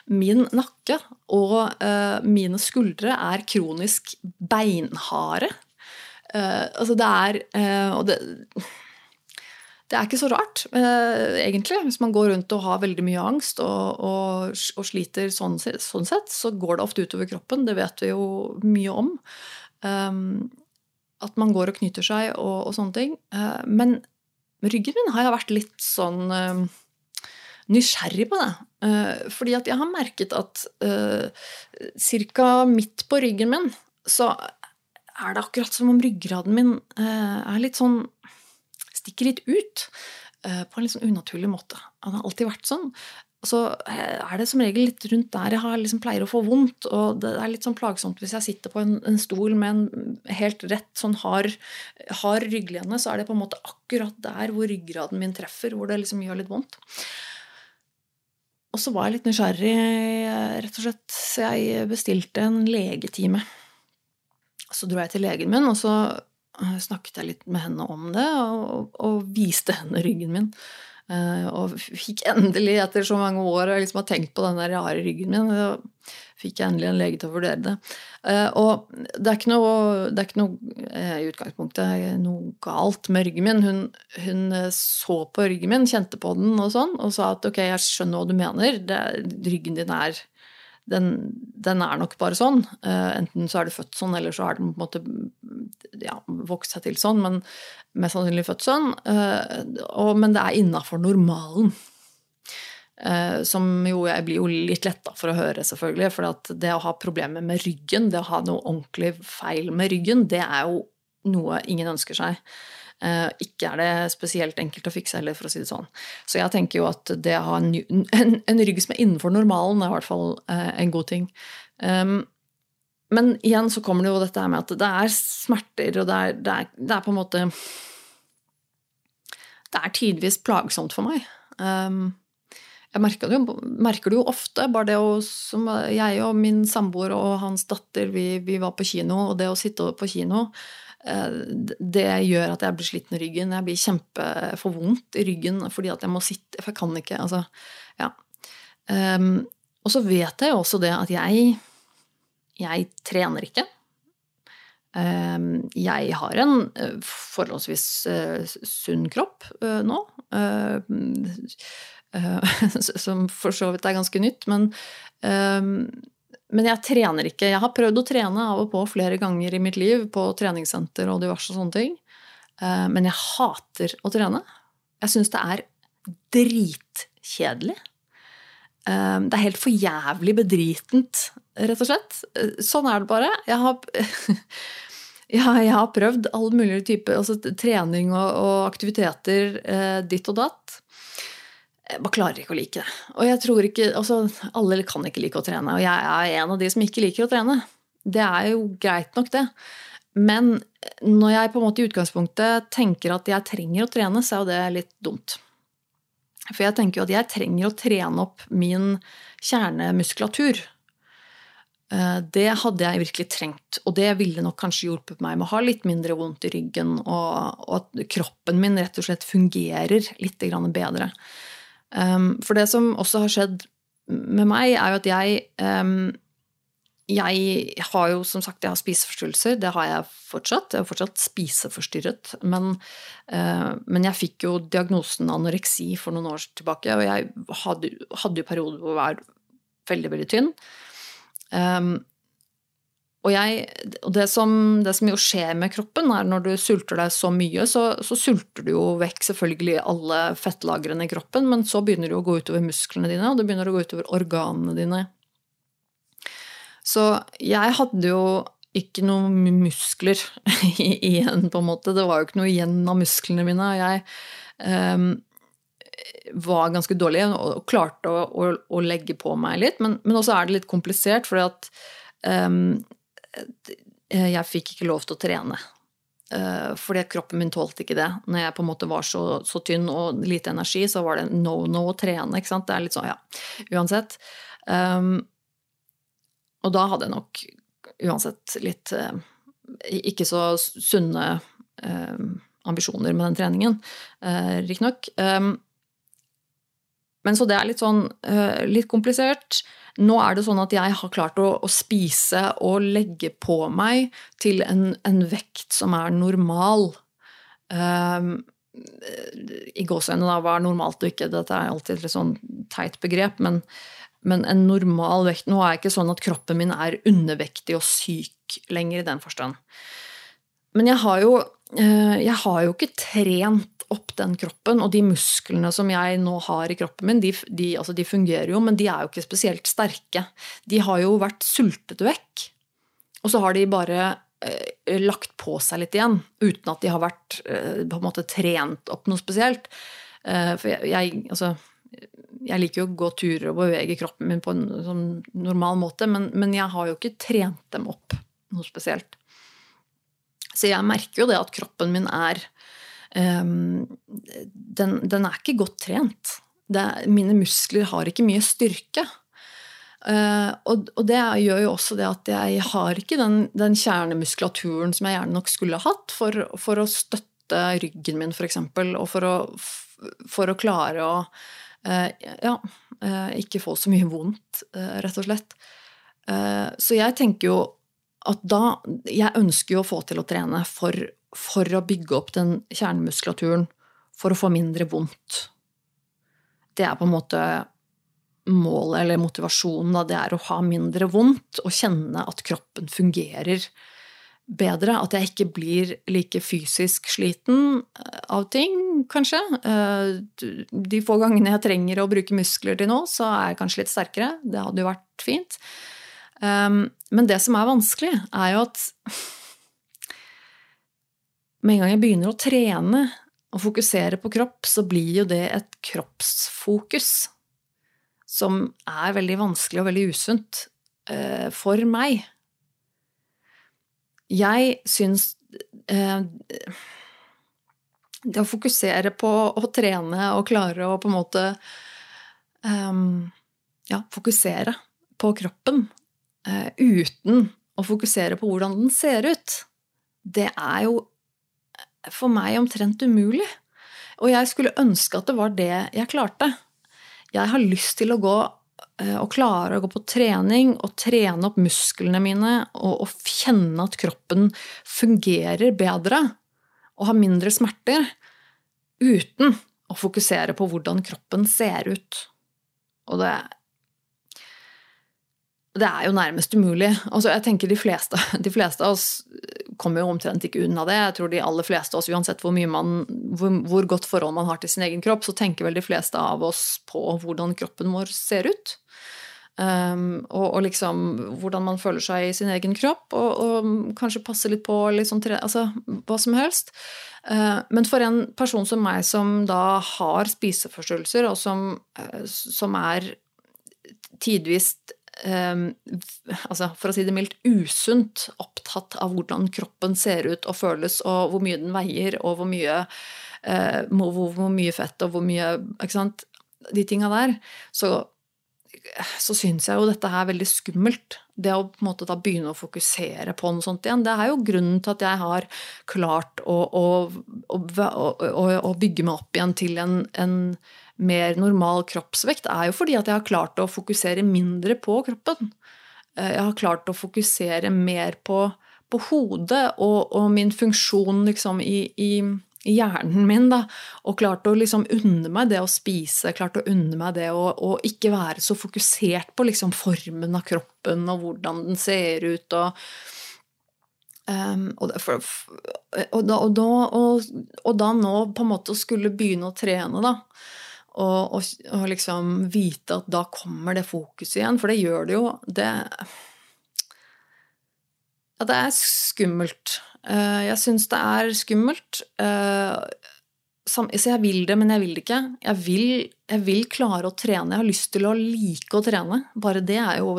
Min nakke og uh, mine skuldre er kronisk beinharde. Uh, altså det er Og det det er ikke så rart, egentlig. Hvis man går rundt og har veldig mye angst og, og, og sliter sånn, sånn, sett, så går det ofte utover kroppen. Det vet vi jo mye om. Um, at man går og knyter seg og, og sånne ting. Uh, men ryggen min har jeg vært litt sånn uh, nysgjerrig på det. Uh, fordi at jeg har merket at uh, ca. midt på ryggen min så er det akkurat som om ryggraden min er litt sånn Stikker litt ut. På en litt sånn unaturlig måte. Han har alltid vært sånn så er det som regel litt rundt der jeg har, liksom, pleier å få vondt. Og det er litt sånn plagsomt hvis jeg sitter på en, en stol med en helt rett sånn hard, hard rygglene, så er det på en måte akkurat der hvor ryggraden min treffer, hvor det liksom gjør litt vondt. Og så var jeg litt nysgjerrig, rett og slett, så jeg bestilte en legetime. Så dro jeg til legen min, og så eh, snakket jeg litt med henne om det, og, og viste henne ryggen min. Uh, og fikk endelig, etter så mange år og liksom har tenkt på den der rare ryggen min, så fikk jeg endelig en lege til å vurdere det. Uh, og det er ikke noe, er ikke noe i utgangspunktet noe galt med ryggen min. Hun, hun, så på ryggen min, kjente på den og sånn, og sa at ok, jeg skjønner hva du mener, det, ryggen din er den, den, er nok bare sånn. enten så er du født sånn, eller så har den på en måte ja, vokst seg til sånn. Men mest sannsynlig født sånn. Uh, men det er innafor normalen. Uh, som jo jeg blir jo litt letta for å høre, selvfølgelig. For det å ha problemer med ryggen, det å ha noe ordentlig feil med ryggen, det er jo noe ingen ønsker seg. Uh, ikke er det spesielt enkelt å fikse heller, for å si det sånn. Så jeg tenker jo at det å ha en, en, en rygg som er innenfor normalen, er i hvert fall en god ting. Um, men igjen så kommer det jo dette med at det er smerter, og det er, det er, det er på en måte Det er tidvis plagsomt for meg. Um, jeg merker det, jo, merker det, jo, ofte. Bare det å som Jeg og min samboer og hans datter, vi, vi, var på kino, og det å sitte på kino det gjør at jeg blir sliten i ryggen. Jeg blir kjempefor vondt i ryggen fordi at jeg må sitte For jeg kan ikke. Altså, ja. Um, og så vet jeg jo også det at jeg jeg trener ikke. Um, jeg har en eh, forholdsvis uh, sunn kropp uh, nå. Som for så vidt er ganske nytt. Men, men jeg trener ikke. Jeg har prøvd å trene av og på flere ganger i mitt liv på treningssenter og diverse sånne ting. Men jeg hater å trene. Jeg syns det er dritkjedelig. Ehm, det er helt for jævlig bedritent, rett og slett. Sånn er det bare. Jeg har, ja, jeg har prøvd all mulig type altså trening og, og aktiviteter eh, ditt og datt. Jeg bare klarer ikke å like det. Og jeg tror ikke, altså, Alle kan ikke like å trene, og jeg er en av de som ikke liker å trene. Det er jo greit nok, det. Men når jeg på en måte i utgangspunktet tenker at jeg trenger å trene, så er jo det litt dumt. For jeg tenker jo at jeg trenger å trene opp min kjernemuskulatur. Eh, det hadde jeg virkelig trengt, og det ville nok kanskje hjulpet meg med å ha litt mindre vondt i ryggen, og, at kroppen min rett og slett fungerer litt bedre. Ehm, for det som også har skjedd med meg, er jo at jeg ehm, jeg har jo som sagt jeg har spiseforstyrrelser, det har jeg fortsatt. Jeg er fortsatt spiseforstyrret. Men, uh, men, jeg fikk jo diagnosen anoreksi for noen år tilbake, og jeg hadde, hadde jo perioder hvor jeg var veldig, veldig tynn. Um, og, jeg, og det, som, det, som, jo skjer med kroppen, er når du sulter deg så mye, så, så, sulter du jo vekk selvfølgelig alle fettlagrene i kroppen, men så begynner det å gå utover musklene dine, og det begynner å gå utover organene dine. Så jeg hadde jo ikke noen muskler igjen, på en måte. Det var jo ikke noe igjen av musklene mine. og Jeg um, var ganske dårlig og klarte å, å, å, legge på meg litt, men, men også er det litt komplisert, fordi at um, jeg fikk ikke lov til å trene. Eh, fordi kroppen min tålte ikke det. Når jeg på en måte var så, så tynn og lite energi, så var det no no å trene. ikke sant? Det er litt sånn, ja, uansett. Um, og da hadde jeg nok uansett litt uh, ikke så sunne uh, ambisjoner med den treningen, uh, riktignok. Um, men så det er litt sånn litt komplisert. Nå er det sånn at jeg har klart å, å spise og legge på meg til en, en vekt som er normal. Um, I gåseøynene, da, hva er normalt og ikke? Dette er alltid et litt sånn teit begrep, men, men, en normal vekt Nå er det ikke sånn at kroppen min er undervektig og syk lenger i den forstand. Men jeg har jo, uh, jeg har jo ikke trent opp den kroppen. Og de musklene som jeg nå har i kroppen min, de, de, altså de, fungerer jo, men de er jo ikke spesielt sterke. De har jo vært sultet vekk. Og så har de bare eh, lagt på seg litt igjen, uten at de har vært eh, på en måte trent opp noe spesielt. Eh, for jeg, jeg, altså, jeg liker jo å gå turer og bevege kroppen min på en sånn normal måte, men, men jeg har jo ikke trent dem opp noe spesielt. Så jeg merker jo det at kroppen min er den, den, er ikke godt trent. Det, mine muskler har ikke mye styrke. Uh, og, og, det gjør jo også det at jeg har ikke den, den kjernemuskulaturen som jeg gjerne nok skulle hatt for, for å støtte ryggen min, f.eks., og for å, for å, klare å uh, ja, uh, ikke få så mye vondt, rett og slett. så jeg tenker jo at da Jeg ønsker jo å få til å trene for for å bygge opp den kjernemuskulaturen for å få mindre vondt. Det er på en måte målet eller motivasjonen. Da. Det er å ha mindre vondt og kjenne at kroppen fungerer bedre. At jeg ikke blir like fysisk sliten eh, av ting, kanskje. Eh, de få gangene jeg trenger å bruke muskler til nå, så er jeg kanskje litt sterkere. Det hadde jo vært fint. Eh, men det som er vanskelig, er jo at med en gang jeg begynner å trene og fokusere på kropp, så blir jo det et kroppsfokus som er veldig vanskelig og veldig usunt eh, for meg. Jeg syns eh, Det å fokusere på å trene og klare å på en måte um, Ja, fokusere på kroppen uten å fokusere på hvordan den ser ut, det er jo for meg omtrent umulig. Og jeg skulle ønske at det var det jeg klarte. Jeg har lyst til å gå eh, og klare å gå på trening og trene opp musklene mine og, og kjenne at kroppen fungerer bedre og har mindre smerter, uten å fokusere på hvordan kroppen ser ut. Og det det er jo nærmest umulig. Altså, jeg tenker de fleste, de fleste, av oss kommer jo omtrent ikke unna det. Jeg tror de aller fleste av oss, uansett hvor, man, hvor, hvor, godt forhold man har til sin egen kropp, så tenker vel de fleste av oss på hvordan kroppen vår ser ut. Um, og, og, liksom hvordan man føler seg i sin egen kropp, og, og kanskje passe litt på liksom, altså, hva som helst. Uh, men for en person som meg, som da har spiseforstyrrelser, og som, uh, som er tidvis um, altså for å si det mildt, usunt opptatt av hvordan kroppen ser ut og føles, og hvor mye den veier, og hvor mye, uh, hvor, hvor mye fett og hvor mye ikke sant, De tinga der. Så, så syns jeg jo dette er veldig skummelt. Det å på en måte da begynne å fokusere på noe sånt igjen. Det er jo grunnen til at jeg har klart å, å, å, å bygge meg opp igjen til en, en mer normal kroppsvekt, er jo fordi at jeg har klart å fokusere mindre på kroppen. jeg har klart å fokusere mer på, på hodet og, og, min funksjon liksom i, i, i, hjernen min. Da. Og klart å liksom unne meg det å spise, klart å unne meg det å, å ikke være så fokusert på liksom formen av kroppen og hvordan den ser ut. og Um, og, for, og, da, og, og, da, nå på en måte skulle begynne å trene, da. Og, og, liksom vite at da kommer det fokuset igjen, for det gjør det jo. Det Ja, det er skummelt. Uh, jeg syns det er skummelt. Uh, så jeg vil det, men jeg vil det ikke. Jeg vil, jeg vil klare å trene. Jeg har lyst til å like å trene. Bare det er jo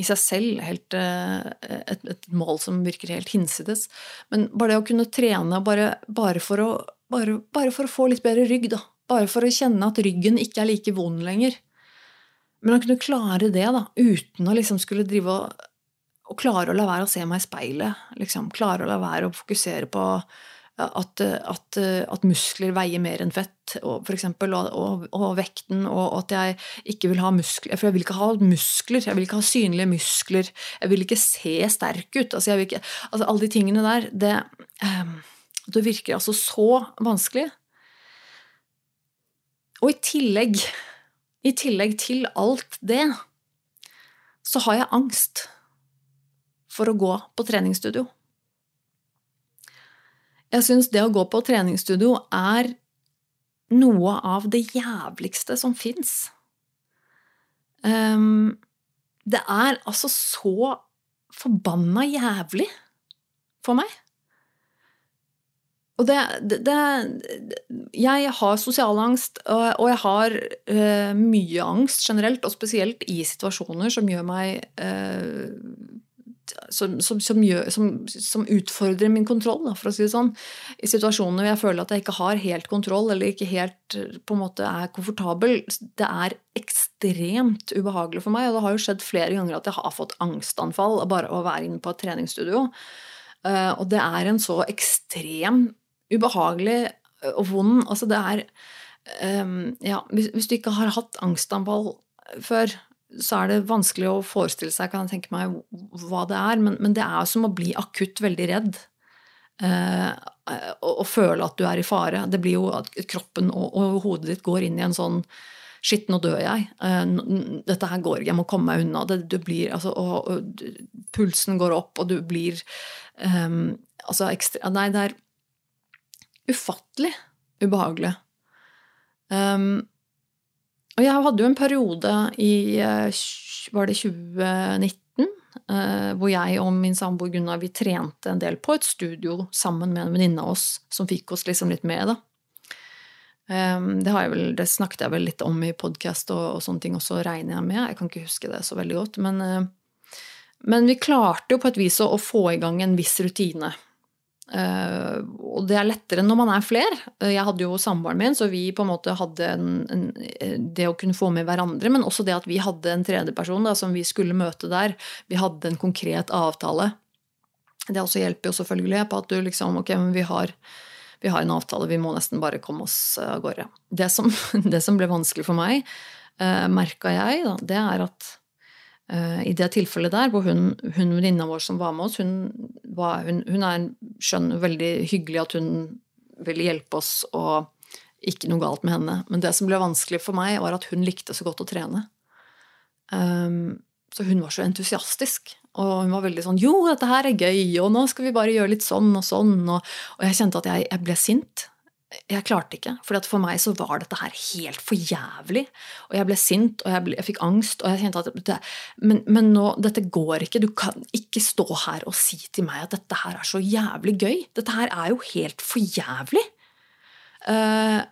i seg selv helt, eh, et, et, mål som virker helt hinsides. Men bare det å kunne trene bare, bare, for, å, bare, bare for, å, få litt bedre rygg, da. Bare for å kjenne at ryggen ikke er like vond lenger. Men han kunne klare det da, uten å liksom skulle drive og, og klare å la være å se meg i speilet. Liksom. Klare å la være å fokusere på at, at, at, muskler veier mer enn fett, for eksempel, og, og, og, vekten, og at jeg ikke vil ha muskler For jeg vil ikke ha muskler, jeg vil ikke ha synlige muskler, jeg vil ikke se sterk ut. Altså, ikke, altså alle de tingene der, det, um, det virker altså så vanskelig. Og i tillegg, i tillegg til alt det, så har jeg angst for å gå på treningsstudio. Jeg syns det å gå på treningsstudio er noe av det jævligste som fins. Um, ehm, det er altså så forbanna jævlig for meg. Og det, det, det, Jeg har sosial angst, og jeg har uh, mye angst generelt, og spesielt i situasjoner som gjør meg uh, som, som, som, gjør, som, utfordrer min kontroll, da, for å si det sånn. I situasjoner hvor jeg føler at jeg ikke har helt kontroll, eller ikke helt på en måte er komfortabel. Det er ekstremt ubehagelig for meg, og det har jo skjedd flere ganger at jeg har fått angstanfall bare å være inne på et treningsstudio. Uh, og det er en så ekstrem ubehagelig eh, og vond Altså, det er um, Ja, hvis, hvis du ikke har hatt angstanfall før, så er det vanskelig å forestille seg kan jeg tenke meg, hva det er. Men, men det er som å bli akutt veldig redd. Uh, og, og, føle at du er i fare. Det blir jo at kroppen og, og hodet ditt går inn i en sånn Shit, nå dør jeg. Uh, dette her går ikke, jeg må komme meg unna. Det, du blir, altså, og, og, pulsen går opp, og du blir um, Altså ekstra Nei, det er ufattelig ubehagelig. Um, og jeg hadde jo en periode i eh, Var det 2019? Uh, hvor jeg og min samboer Gunnar vi trente en del på et studio sammen med en venninne av oss som fikk oss liksom litt med. da. Um, det, vel, det, snakket jeg vel litt om i podkast og, og, sånne ting også, regner jeg med. Jeg kan ikke huske det så veldig godt. Men, uh, men vi klarte jo på et vis å, å få i gang en viss rutine. Uh, og det er lettere når man er fler. Uh, jeg hadde jo samboeren min, så vi på en måte hadde en, en, det å kunne få med hverandre, men også det at vi hadde en tredjeperson som vi skulle møte der. Vi hadde en konkret avtale. Det også hjelper jo selvfølgelig på at du liksom Ok, men vi har, vi har en avtale, vi må nesten bare komme oss av gårde. Det som, det som ble vanskelig for meg, uh, merka jeg, da, det er at Eh, I det tilfellet der, hvor hun, hun venninna vår som var med oss, hun, var, hun, hun er skjønn veldig hyggelig at hun ville hjelpe oss, og ikke noe galt med henne. Men det som ble vanskelig for meg, var at hun likte så godt å trene. Um, så hun var så entusiastisk. Og hun var veldig sånn 'Jo, dette her er gøy, og nå skal vi bare gjøre litt sånn og sånn'. Og, og jeg kjente at jeg, jeg ble sint jeg klarte ikke. For for meg så var dette her helt for jævlig. Og jeg ble sint, og jeg, ble, jeg fikk angst. og jeg kjente at det, men, men, nå, dette går ikke. Du kan ikke stå her og si til meg at dette her er så jævlig gøy. Dette her er jo helt for jævlig. Uh,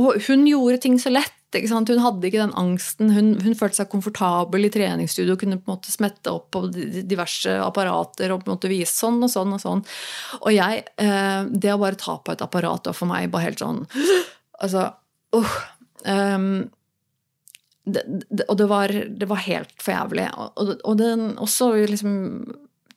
og hun gjorde ting så lett. Hun hadde ikke den angsten. Hun, hun, følte seg komfortabel i treningsstudio og kunne på en måte smette opp på diverse apparater og på en måte vise sånn og sånn. Og sånn. Og jeg, eh, Det å bare ta på et apparat var for meg bare helt sånn Altså uh, um, det, det, Og det var, det var, helt for jævlig. Og, og, og også liksom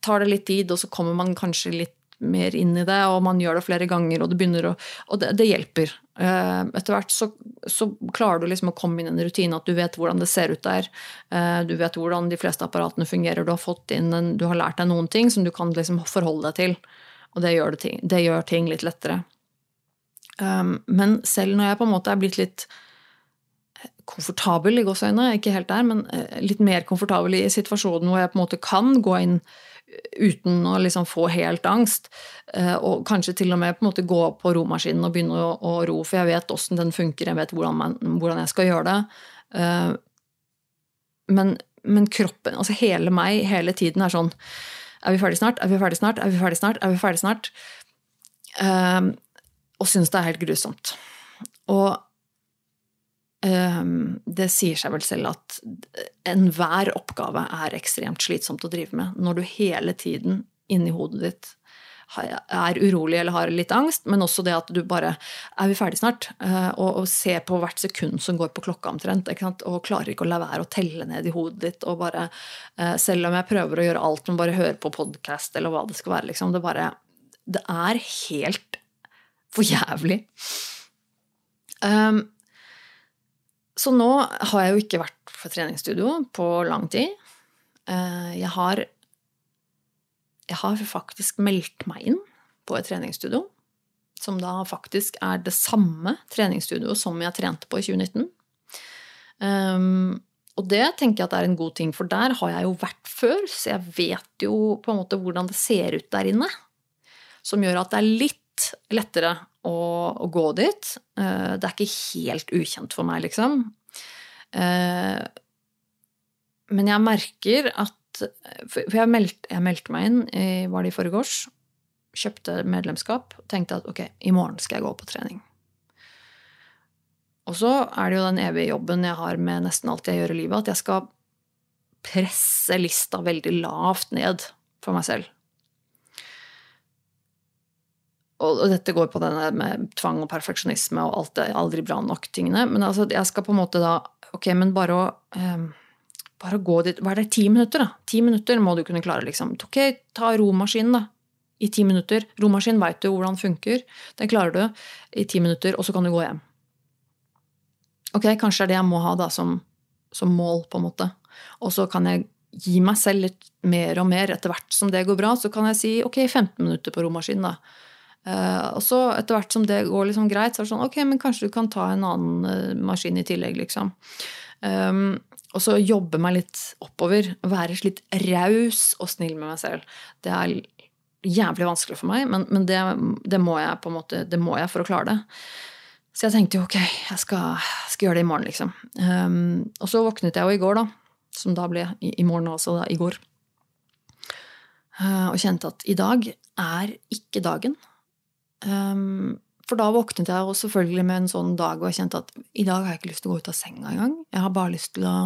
tar det litt tid, og så kommer man kanskje litt mer inn i det, og man gjør det flere ganger, og det begynner å Og det, det hjelper. Eh, etter hvert så, så, klarer du liksom å komme inn i en rutine, at du vet hvordan det ser ut der. Eh, du vet hvordan de fleste apparatene fungerer. Du har fått inn en, du har lært deg noen ting som du kan liksom forholde deg til. Og det gjør, det ting, det gjør ting litt lettere. Um, men selv når jeg på en måte er blitt litt komfortabel i gåseøynene, ikke helt der, men litt mer komfortabel i situasjonen hvor jeg på en måte kan gå inn uten å liksom få helt angst. Eh, og kanskje til og med på en måte gå på romaskinen og begynne å, å ro, for jeg vet åssen den funker, jeg vet hvordan, man, hvordan, jeg skal gjøre det. Eh, men, men, kroppen, altså hele meg, hele tiden er sånn Er vi ferdig snart? Er vi ferdig snart? Er vi ferdig snart? Er vi ferdig snart? Eh, og syns det er helt grusomt. Og det sier seg vel selv at enhver oppgave er ekstremt slitsomt å drive med når du hele tiden inni hodet ditt er urolig eller har litt angst, men også det at du bare Er vi ferdig snart? Eh, og, og ser på hvert sekund som går på klokka omtrent. Og klarer ikke å la være å telle ned i hodet ditt. Og bare, eh, selv om jeg prøver å gjøre alt men bare høre på podkast eller hva det skal være, liksom, det bare Det er helt for jævlig. Um, så nå har jeg jo ikke vært på treningsstudio på lang tid. Eh, jeg har, jeg har faktisk meldt meg inn på et treningsstudio. Som da faktisk er det samme treningsstudioet som jeg trente på i 2019. Um, og det tenker jeg at er en god ting, for der har jeg jo vært før, så jeg vet jo på en måte hvordan det ser ut der inne. Som gjør at det er litt lettere å, å gå dit. Uh, det er ikke helt ukjent for meg, liksom. Uh, men jeg merker at For jeg meldte, jeg meldte meg inn, var det i forgårs? Kjøpte medlemskap tenkte at ok, i morgen skal jeg gå på trening. Og så er det jo den evige jobben jeg har med nesten alt jeg gjør i livet, at jeg skal presse lista veldig lavt ned for meg selv. Og, dette går på denne med tvang og perfeksjonisme og alt det aldri bra nok-tingene. Men altså, jeg skal på en måte da Ok, men bare å eh, bare gå dit Hva er det, ti minutter, da? Ti minutter må du kunne klare, liksom. Ok, ta romaskinen, da. I ti minutter. Romaskin veit du hvordan funker. Den klarer du i ti minutter, og så kan du gå hjem. Ok, kanskje det er det jeg må ha da som, som mål, på en måte. Og så kan jeg gi meg selv litt mer og mer etter hvert som det går bra. Så kan jeg si ok, 15 minutter på romaskinen, da. Uh, og så etter hvert som det går liksom greit, så er det sånn ok, men kanskje du kan ta en annen uh, maskin i tillegg, liksom. Um, og så jobbe meg litt oppover. Være litt raus og snill med meg selv. Det er jævlig vanskelig for meg, men, men det, det, må jeg på en måte, det må jeg for å klare det. Så jeg tenkte jo ok, jeg skal, skal gjøre det i morgen, liksom. Um, og så våknet jeg jo i går, da. Som da ble i, i morgen, altså da, i går. Uh, og kjente at i dag er ikke dagen. Um, for da våknet jeg også selvfølgelig med en sånn dag og jeg kjente at i dag har jeg ikke lyst til å gå ut av senga engang. Jeg har bare lyst til å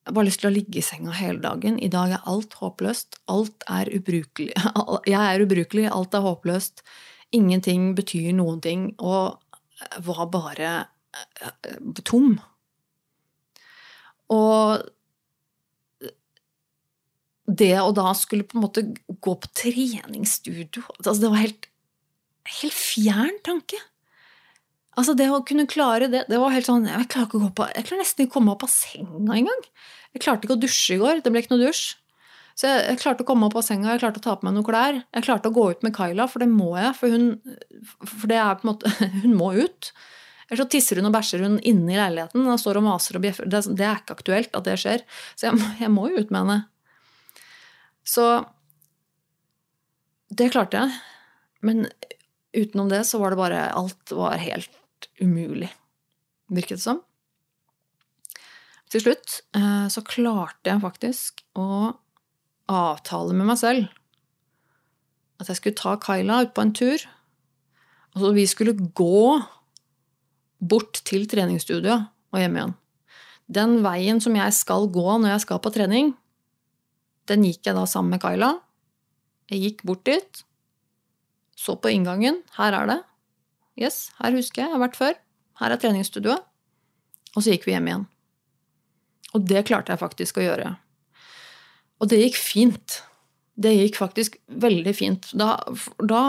jeg har bare lyst til å ligge i senga hele dagen. I dag er alt håpløst. Alt er ubrukelig. Jeg er ubrukelig, alt er håpløst. Ingenting betyr noen ting. Og var bare eh, tom. Og det å da skulle på en måte gå på treningsstudio altså Det var helt, helt fjern tanke. Altså Det å kunne klare det det var helt sånn, Jeg klarer ikke å gå på, jeg klarer nesten ikke å komme opp av senga engang. Jeg klarte ikke å dusje i går. Det ble ikke noe dusj. Så jeg, jeg, klarte å komme opp av senga, jeg klarte å ta på meg noen klær. Jeg klarte å gå ut med Kyla, for det må jeg. For hun, for det er på en måte, hun må ut. Eller så tisser hun og bæsjer hun inne i leiligheten og står og maser og bjeffer. Det, det, er ikke aktuelt at det skjer. Så jeg, jeg må jo ut med henne. Så det klarte jeg. Men utenom det så var det bare Alt var helt umulig, virket det som. Til slutt eh, så klarte jeg faktisk å avtale med meg selv at jeg skulle ta Kyla ut på en tur. Altså vi skulle gå bort til treningsstudioet og hjem igjen. Den veien som jeg skal gå når jeg skal på trening, den gikk jeg da sammen med Kaila. Jeg gikk bort dit, så på inngangen. Her er det. Yes, her husker jeg. Jeg har vært før. Her er treningsstudioet. Og så gikk vi hjem igjen. Og det klarte jeg faktisk å gjøre. Og det gikk fint. det gikk faktisk veldig fint. Da, da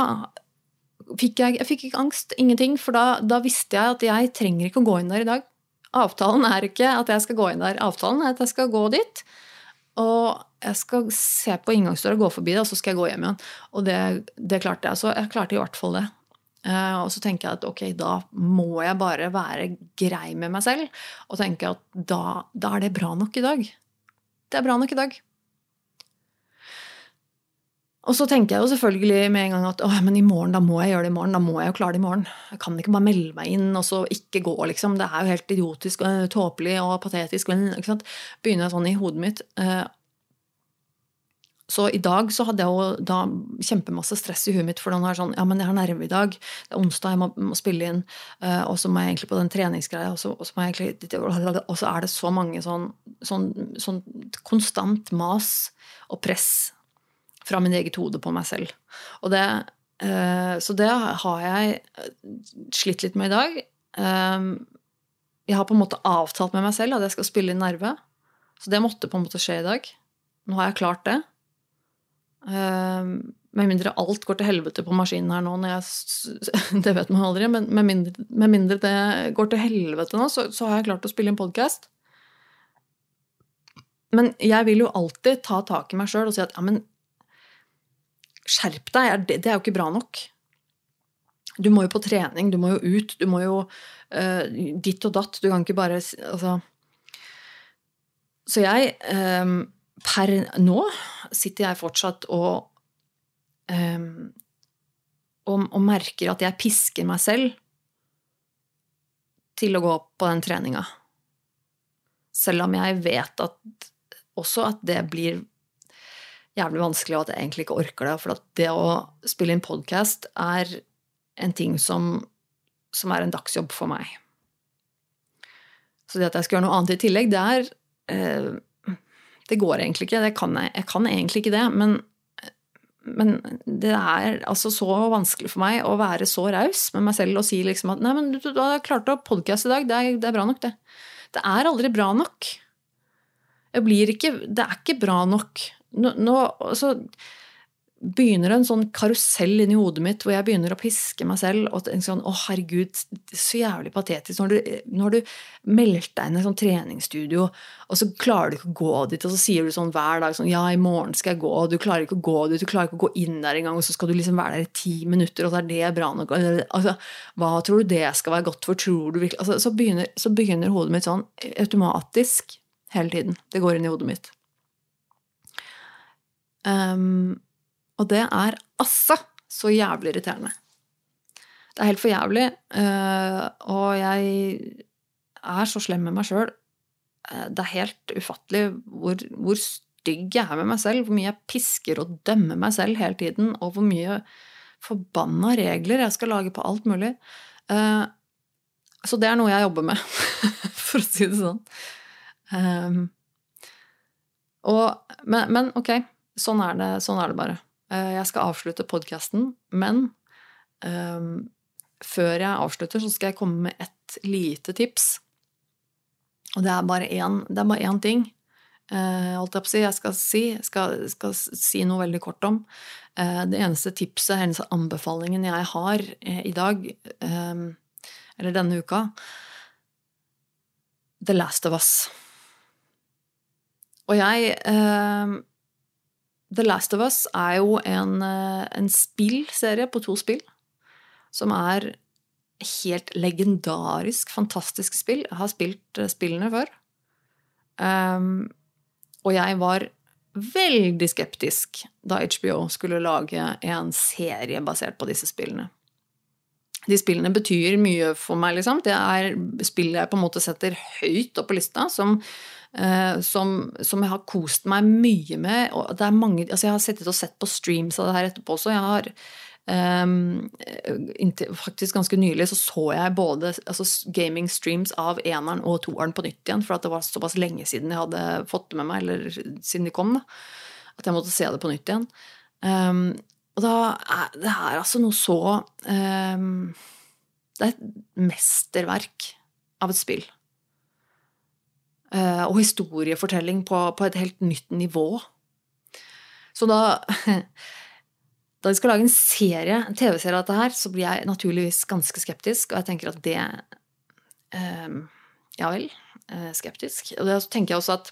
fikk jeg, jeg fikk ikke angst, ingenting, for da, da, visste jeg at jeg trenger ikke å gå inn der i dag. Avtalen er ikke at jeg skal gå inn der, avtalen er at jeg skal gå dit. Og jeg skal se på inngangsdøra, gå forbi det, og så skal jeg gå hjem igjen. Og det, det klarte jeg. Så jeg klarte i hvert fall det. Uh, og så tenker jeg at ok, da må jeg bare være grei med meg selv og tenke at da, da er det bra nok i dag. Det er bra nok i dag. Og så tenker jeg jo selvfølgelig med en gang at Åh, men i morgen, da må jeg gjøre det i morgen. Da må jeg jo klare det i morgen. Jeg kan ikke bare melde meg inn og så ikke gå, liksom. Det er jo helt idiotisk og tåpelig og patetisk. Ikke sant? Begynner jeg sånn i hodet mitt. Eh, så i dag så hadde jeg jo da kjempemasse stress i huet mitt, for den er sånn Ja, men jeg har nerve i dag. Det er onsdag, jeg må, må spille inn. Uh, og så må jeg egentlig på den treningsgreia, og så, og så, egentlig, og så er det så mange sånn, sånn, sånn konstant mas og press fra min eget hode på meg selv. Og det, uh, så det har jeg eh, slitt litt med i dag. Um, jeg har på en måte avtalt med meg selv at jeg skal spille inn nerve. Så det måtte på en måte skje i dag. Nå har jeg klart det. Med mindre alt går til helvete på maskinen her nå, jeg, det vet man aldri, men med mindre, med mindre, det går til helvete nå, så, så har jeg klart å spille inn podkast. Men jeg vil jo alltid ta tak i meg sjøl og si at ja, men Skjerp deg! Det, er jo ikke bra nok. Du må jo på trening, du må jo ut, du må jo uh, ditt og datt. Du kan ikke bare Altså Så jeg um, Per nå sitter jeg fortsatt og, um, og, og merker at jeg pisker meg selv til å gå på den treninga. Selv om jeg vet at også at det blir jævlig vanskelig, og at jeg egentlig ikke orker det. For det å spille inn podkast er en ting som, som, er en dagsjobb for meg. Så det at jeg skal gjøre noe annet i tillegg, det er eh, Det går egentlig ikke. Kan jeg, jeg kan egentlig ikke det. Men, men det er altså så vanskelig for meg å være så raus med meg selv og si liksom at nei, men du, du har klart å podkaste i dag. Det er, det er bra nok, det. Det er aldri bra nok. Jeg blir ikke, det er ikke bra nok nå, nå så begynner en sånn karusell inni hodet mitt hvor jeg begynner å piske meg selv. og tenker sånn, Å, herregud, så jævlig patetisk. Når du, når du meldt deg inn i et sånn treningsstudio, og så klarer du ikke å gå dit, og så sier du sånn hver dag sånn Ja, i morgen skal jeg gå, og du klarer ikke å gå dit, du klarer ikke å gå inn der engang, og så skal du liksom være der i ti minutter, og så er det bra nok. Altså, hva tror du det skal være godt for? Tror du virkelig altså, så, begynner, så begynner hodet mitt sånn automatisk hele tiden. Det går inn i hodet mitt. Um, og det er altså så jævlig irriterende. Det er helt for jævlig, uh, og jeg er så slem med meg sjøl. Uh, det er helt ufattelig hvor, hvor, stygg jeg er med meg selv, hvor mye jeg pisker og dømmer meg selv hele tiden, og hvor mye forbanna regler jeg skal lage på alt mulig. Uh, så det er noe jeg jobber med, for å si det sånn. Um, og, men, men ok, Sånn er det, sånn er det bare. Eh, jeg skal avslutte podkasten, men um, før jeg avslutter, så skal jeg komme med et lite tips. Og det er bare én, er bare én ting. Uh, jeg, si. jeg skal, si, skal, skal si noe veldig kort om. Uh, det eneste tipset, eneste anbefalingen jeg har uh, i dag, um, eller denne uka The Last of Us. Og jeg The Last of Us er jo en, eh, en spillserie på to spill som er helt legendarisk, fantastisk spill. Jeg har spilt eh, spillene før. Um, og jeg var veldig skeptisk da HBO skulle lage en serie basert på disse spillene. De spillene betyr mye for meg, liksom. Det er spill jeg på en måte setter høyt opp på lista, som som, som, jeg har kost meg mye med. Og det er mange, altså jeg har sittet og sett på streams av det her etterpå også. Jeg har Um, inntil, faktisk ganske nylig så så jeg både altså, gaming-streams av eneren og toeren på nytt igjen, for det var såpass lenge siden jeg hadde fått det med meg, eller siden de kom, da, at jeg måtte se det på nytt igjen. Um, og da er det er altså noe så um, Det er et mesterverk av et spill. Eh, og historiefortelling på, på, et helt nytt nivå. Så da Da de skal lage en serie, en TV-serie av dette her, så blir jeg naturligvis ganske skeptisk, og jeg tenker at det eh, Ja vel, eh, skeptisk. Og det tenker jeg også at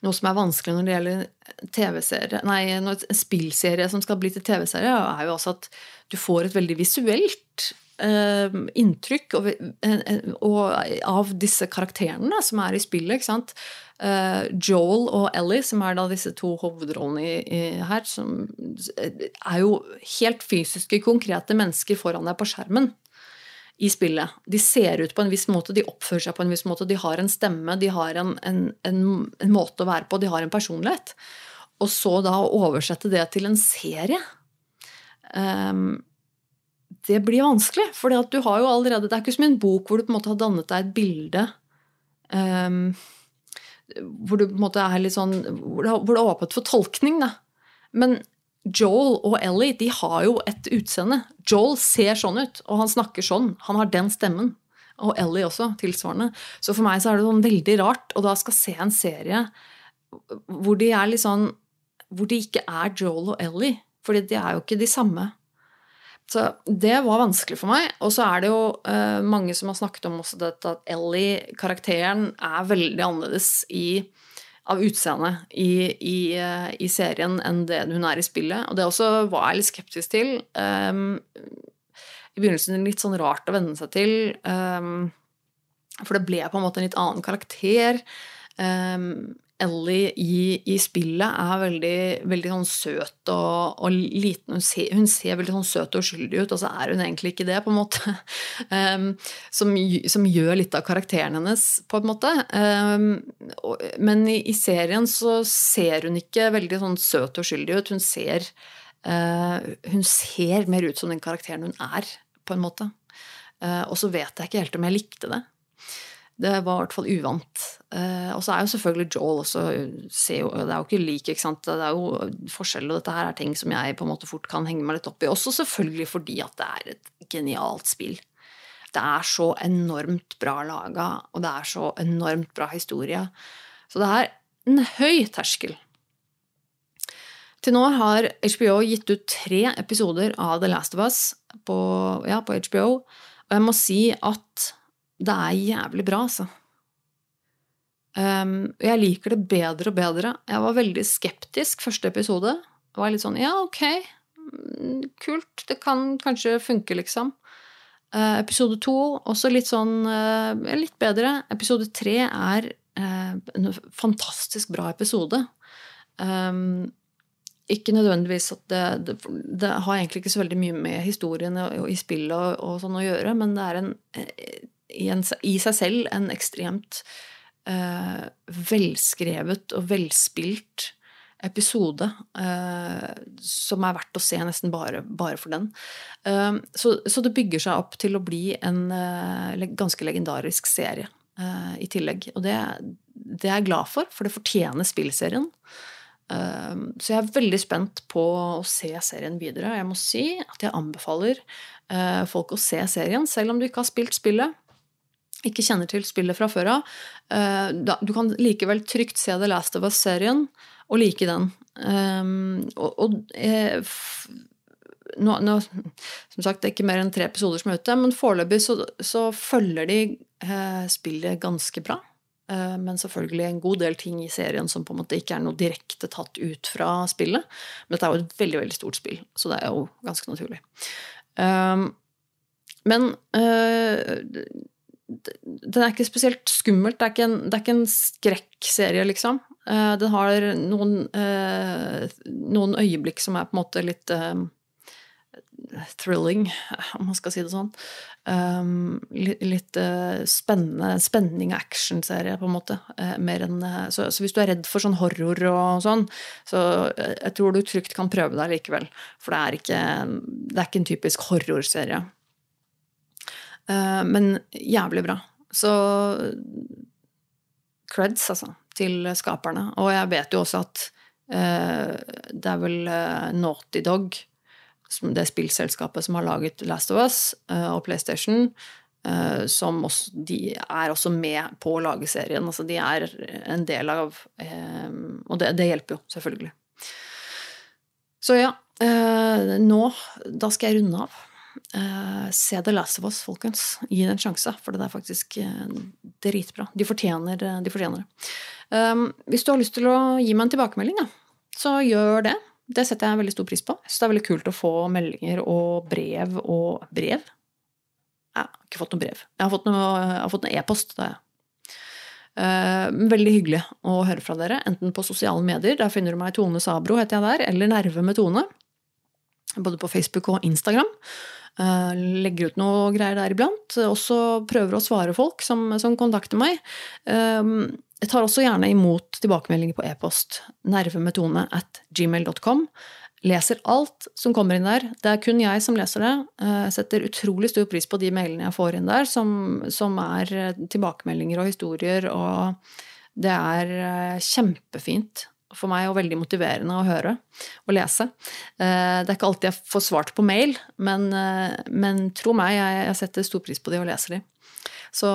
noe som er vanskelig når det gjelder TV-serie, nei, en spillserie som skal bli til TV-serie, er jo også at du får et veldig visuelt inntrykk og, og, av disse karakterene som er i spillet. ikke sant? Uh, Joel og Ellie, som er da disse to hovedrollene her, som er jo helt fysiske, konkrete mennesker foran deg på skjermen i spillet. De ser ut på en viss måte, de oppfører seg på en viss måte, de har en stemme, de har en, en, en, en måte å være på, de har en personlighet. Og så da å oversette det til en serie um, Det blir vanskelig, for du har jo allerede Det er ikke som en bok hvor du på en måte har dannet deg et bilde um, hvor du på en måte er litt sånn Hvor det, er åpent for tolkning, da. Men Joel og Ellie de har jo et utseende. Joel ser sånn ut, og han snakker sånn. Han har den stemmen. Og Ellie også, tilsvarende. Så for meg så er det sånn veldig rart og da skal se en serie hvor de er litt sånn Hvor de ikke er Joel og Ellie. for de er jo ikke de samme. Så det var vanskelig for meg. Og så er det jo eh, mange som har snakket om også dette at Ellie, karakteren, er veldig annerledes i av utseende i, i, eh, i, serien enn det hun er i spillet. Og det også var jeg litt skeptisk til. Um, I begynnelsen litt sånn rart å venne seg til. Um, for det ble på en måte en litt annen karakter. Um, Ellie i, i, spillet er veldig, veldig sånn søt og, og liten. Hun ser, hun ser, veldig sånn søt og uskyldig ut, og så er hun egentlig ikke det, på en måte. Um, som, som, gjør litt av karakteren hennes, på en måte. Um, og, men i, i, serien så ser hun ikke veldig sånn søt og uskyldig ut. Hun ser, uh, hun ser mer ut som den karakteren hun er, på en måte. Uh, og så vet jeg ikke helt om jeg likte det. Det var i hvert fall uvant. Eh, og så er jo selvfølgelig Joel også jo, Det er jo ikke lik, ikke sant. Det er jo forskjell, og dette her er ting som jeg på en måte fort kan henge meg litt opp i. Også selvfølgelig fordi at det er et genialt spill. Det er så enormt bra laga, og det er så enormt bra historie. Så det er en høy terskel. Til nå har HBO gitt ut tre episoder av The Last of Us på, ja, på HBO, og jeg må si at det er jævlig bra, altså. Um, jeg liker det bedre og bedre. Jeg var veldig skeptisk første episode. Det var litt sånn ja, ok, mm, kult, det kan kanskje funke, liksom. Uh, episode to også litt sånn uh, litt bedre. Episode tre er uh, en fantastisk bra episode. Um, ikke nødvendigvis at det, det, det, har egentlig ikke så veldig mye med historien i spillet og, og, sånn å gjøre, men det er en i, en, i seg selv en ekstremt eh, velskrevet og velspilt episode eh, som er verdt å se nesten bare, bare for den. Eh, så, så, det bygger seg opp til å bli en ganske legendarisk serie i tillegg. Og det, det, er jeg glad for, for det fortjener spillserien. Så jeg er veldig spent på å se serien videre. Jeg må si at jeg anbefaler folk å se serien, selv om du ikke har spilt spillet ikke kjenner til spillet fra før av, eh, du kan likevel trygt se The Last of Us-serien og like den. Um, og, og eh, nå, nå, Som sagt, det er ikke mer enn tre episoder som er ute, men foreløpig så, så, følger de eh, spillet ganske bra. Men selvfølgelig en god del ting i serien som på en måte ikke er noe direkte tatt ut fra spillet. Men dette er jo et veldig veldig stort spill, så det er jo ganske naturlig. Um, men den er ikke spesielt skummelt. Det er ikke en, det er ikke en skrekkserie, liksom. Uh, den har noen, uh, noen, øyeblikk som er på en måte litt uh, thrilling, om man skal si det sånn. Um, litt, litt spennende spenning og actionserie, på en måte. enn så, så, hvis du er redd for sånn horror og sånn, så jeg tror du trygt kan prøve deg likevel. For det er ikke, det er ikke en typisk horrorserie. Eh, men jævlig bra. Så creds, altså, til skaperne. Og jeg vet jo også at uh, det er vel uh, Naughty Dog, det spillselskapet som har laget Last of Us og PlayStation, som også, de er også med på å lage serien. Altså de er en del av Og det, det hjelper jo, selvfølgelig. Så ja, eh, nå Da skal jeg runde av. Eh, se The Last of Us, folkens. Gi det en sjanse, for det er faktisk eh, dritbra. De fortjener, de fortjener det. Um, hvis du har lyst til å gi meg en tilbakemelding, da, så gjør det. Det setter jeg veldig stor pris på. Så det er veldig kult å få meldinger og brev og Brev? Jeg har ikke fått noe brev. Jeg har fått noe e-post. E uh, veldig hyggelig å høre fra dere, enten på sosiale medier, der finner du meg Tone Sabro, heter jeg der, eller Nerve med Tone. Både på Facebook og Instagram. Uh, legger ut noe greier der iblant. Også prøver å svare folk som, som kontakter meg. Uh, jeg tar også gjerne imot tilbakemeldinger på e-post. Nervemetone at gmail.com. Leser alt som kommer inn der. Det er kun jeg som leser det. Eh, jeg setter utrolig stor pris på de mailene jeg får inn der, som, som er eh, tilbakemeldinger og historier, og det er eh, kjempefint for meg og veldig motiverende å høre og lese. Det er ikke alltid jeg får svart på mail, men, men tro meg, jeg setter stor pris på de og leser de. Så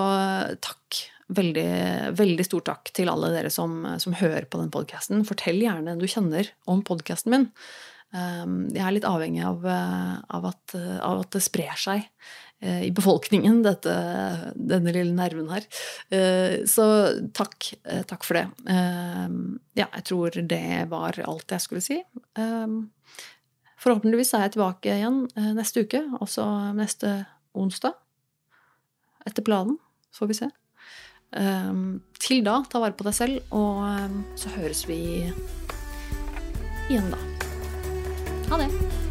takk veldig, veldig stor takk til alle dere som, som hører på den podkasten. Fortell gjerne den du kjenner om podkasten min. Jeg er litt avhengig av, eh, av, at, av, at, det sprer seg eh, i befolkningen, dette, denne lille nerven her. Eh, så takk. Takk for det. Ja, jeg tror det var alt jeg skulle si. Forhåpentligvis er jeg tilbake igjen neste uke, også neste onsdag. Etter planen, får vi se. Til da, ta vare på deg selv, og så høres vi igjen da. Ha det.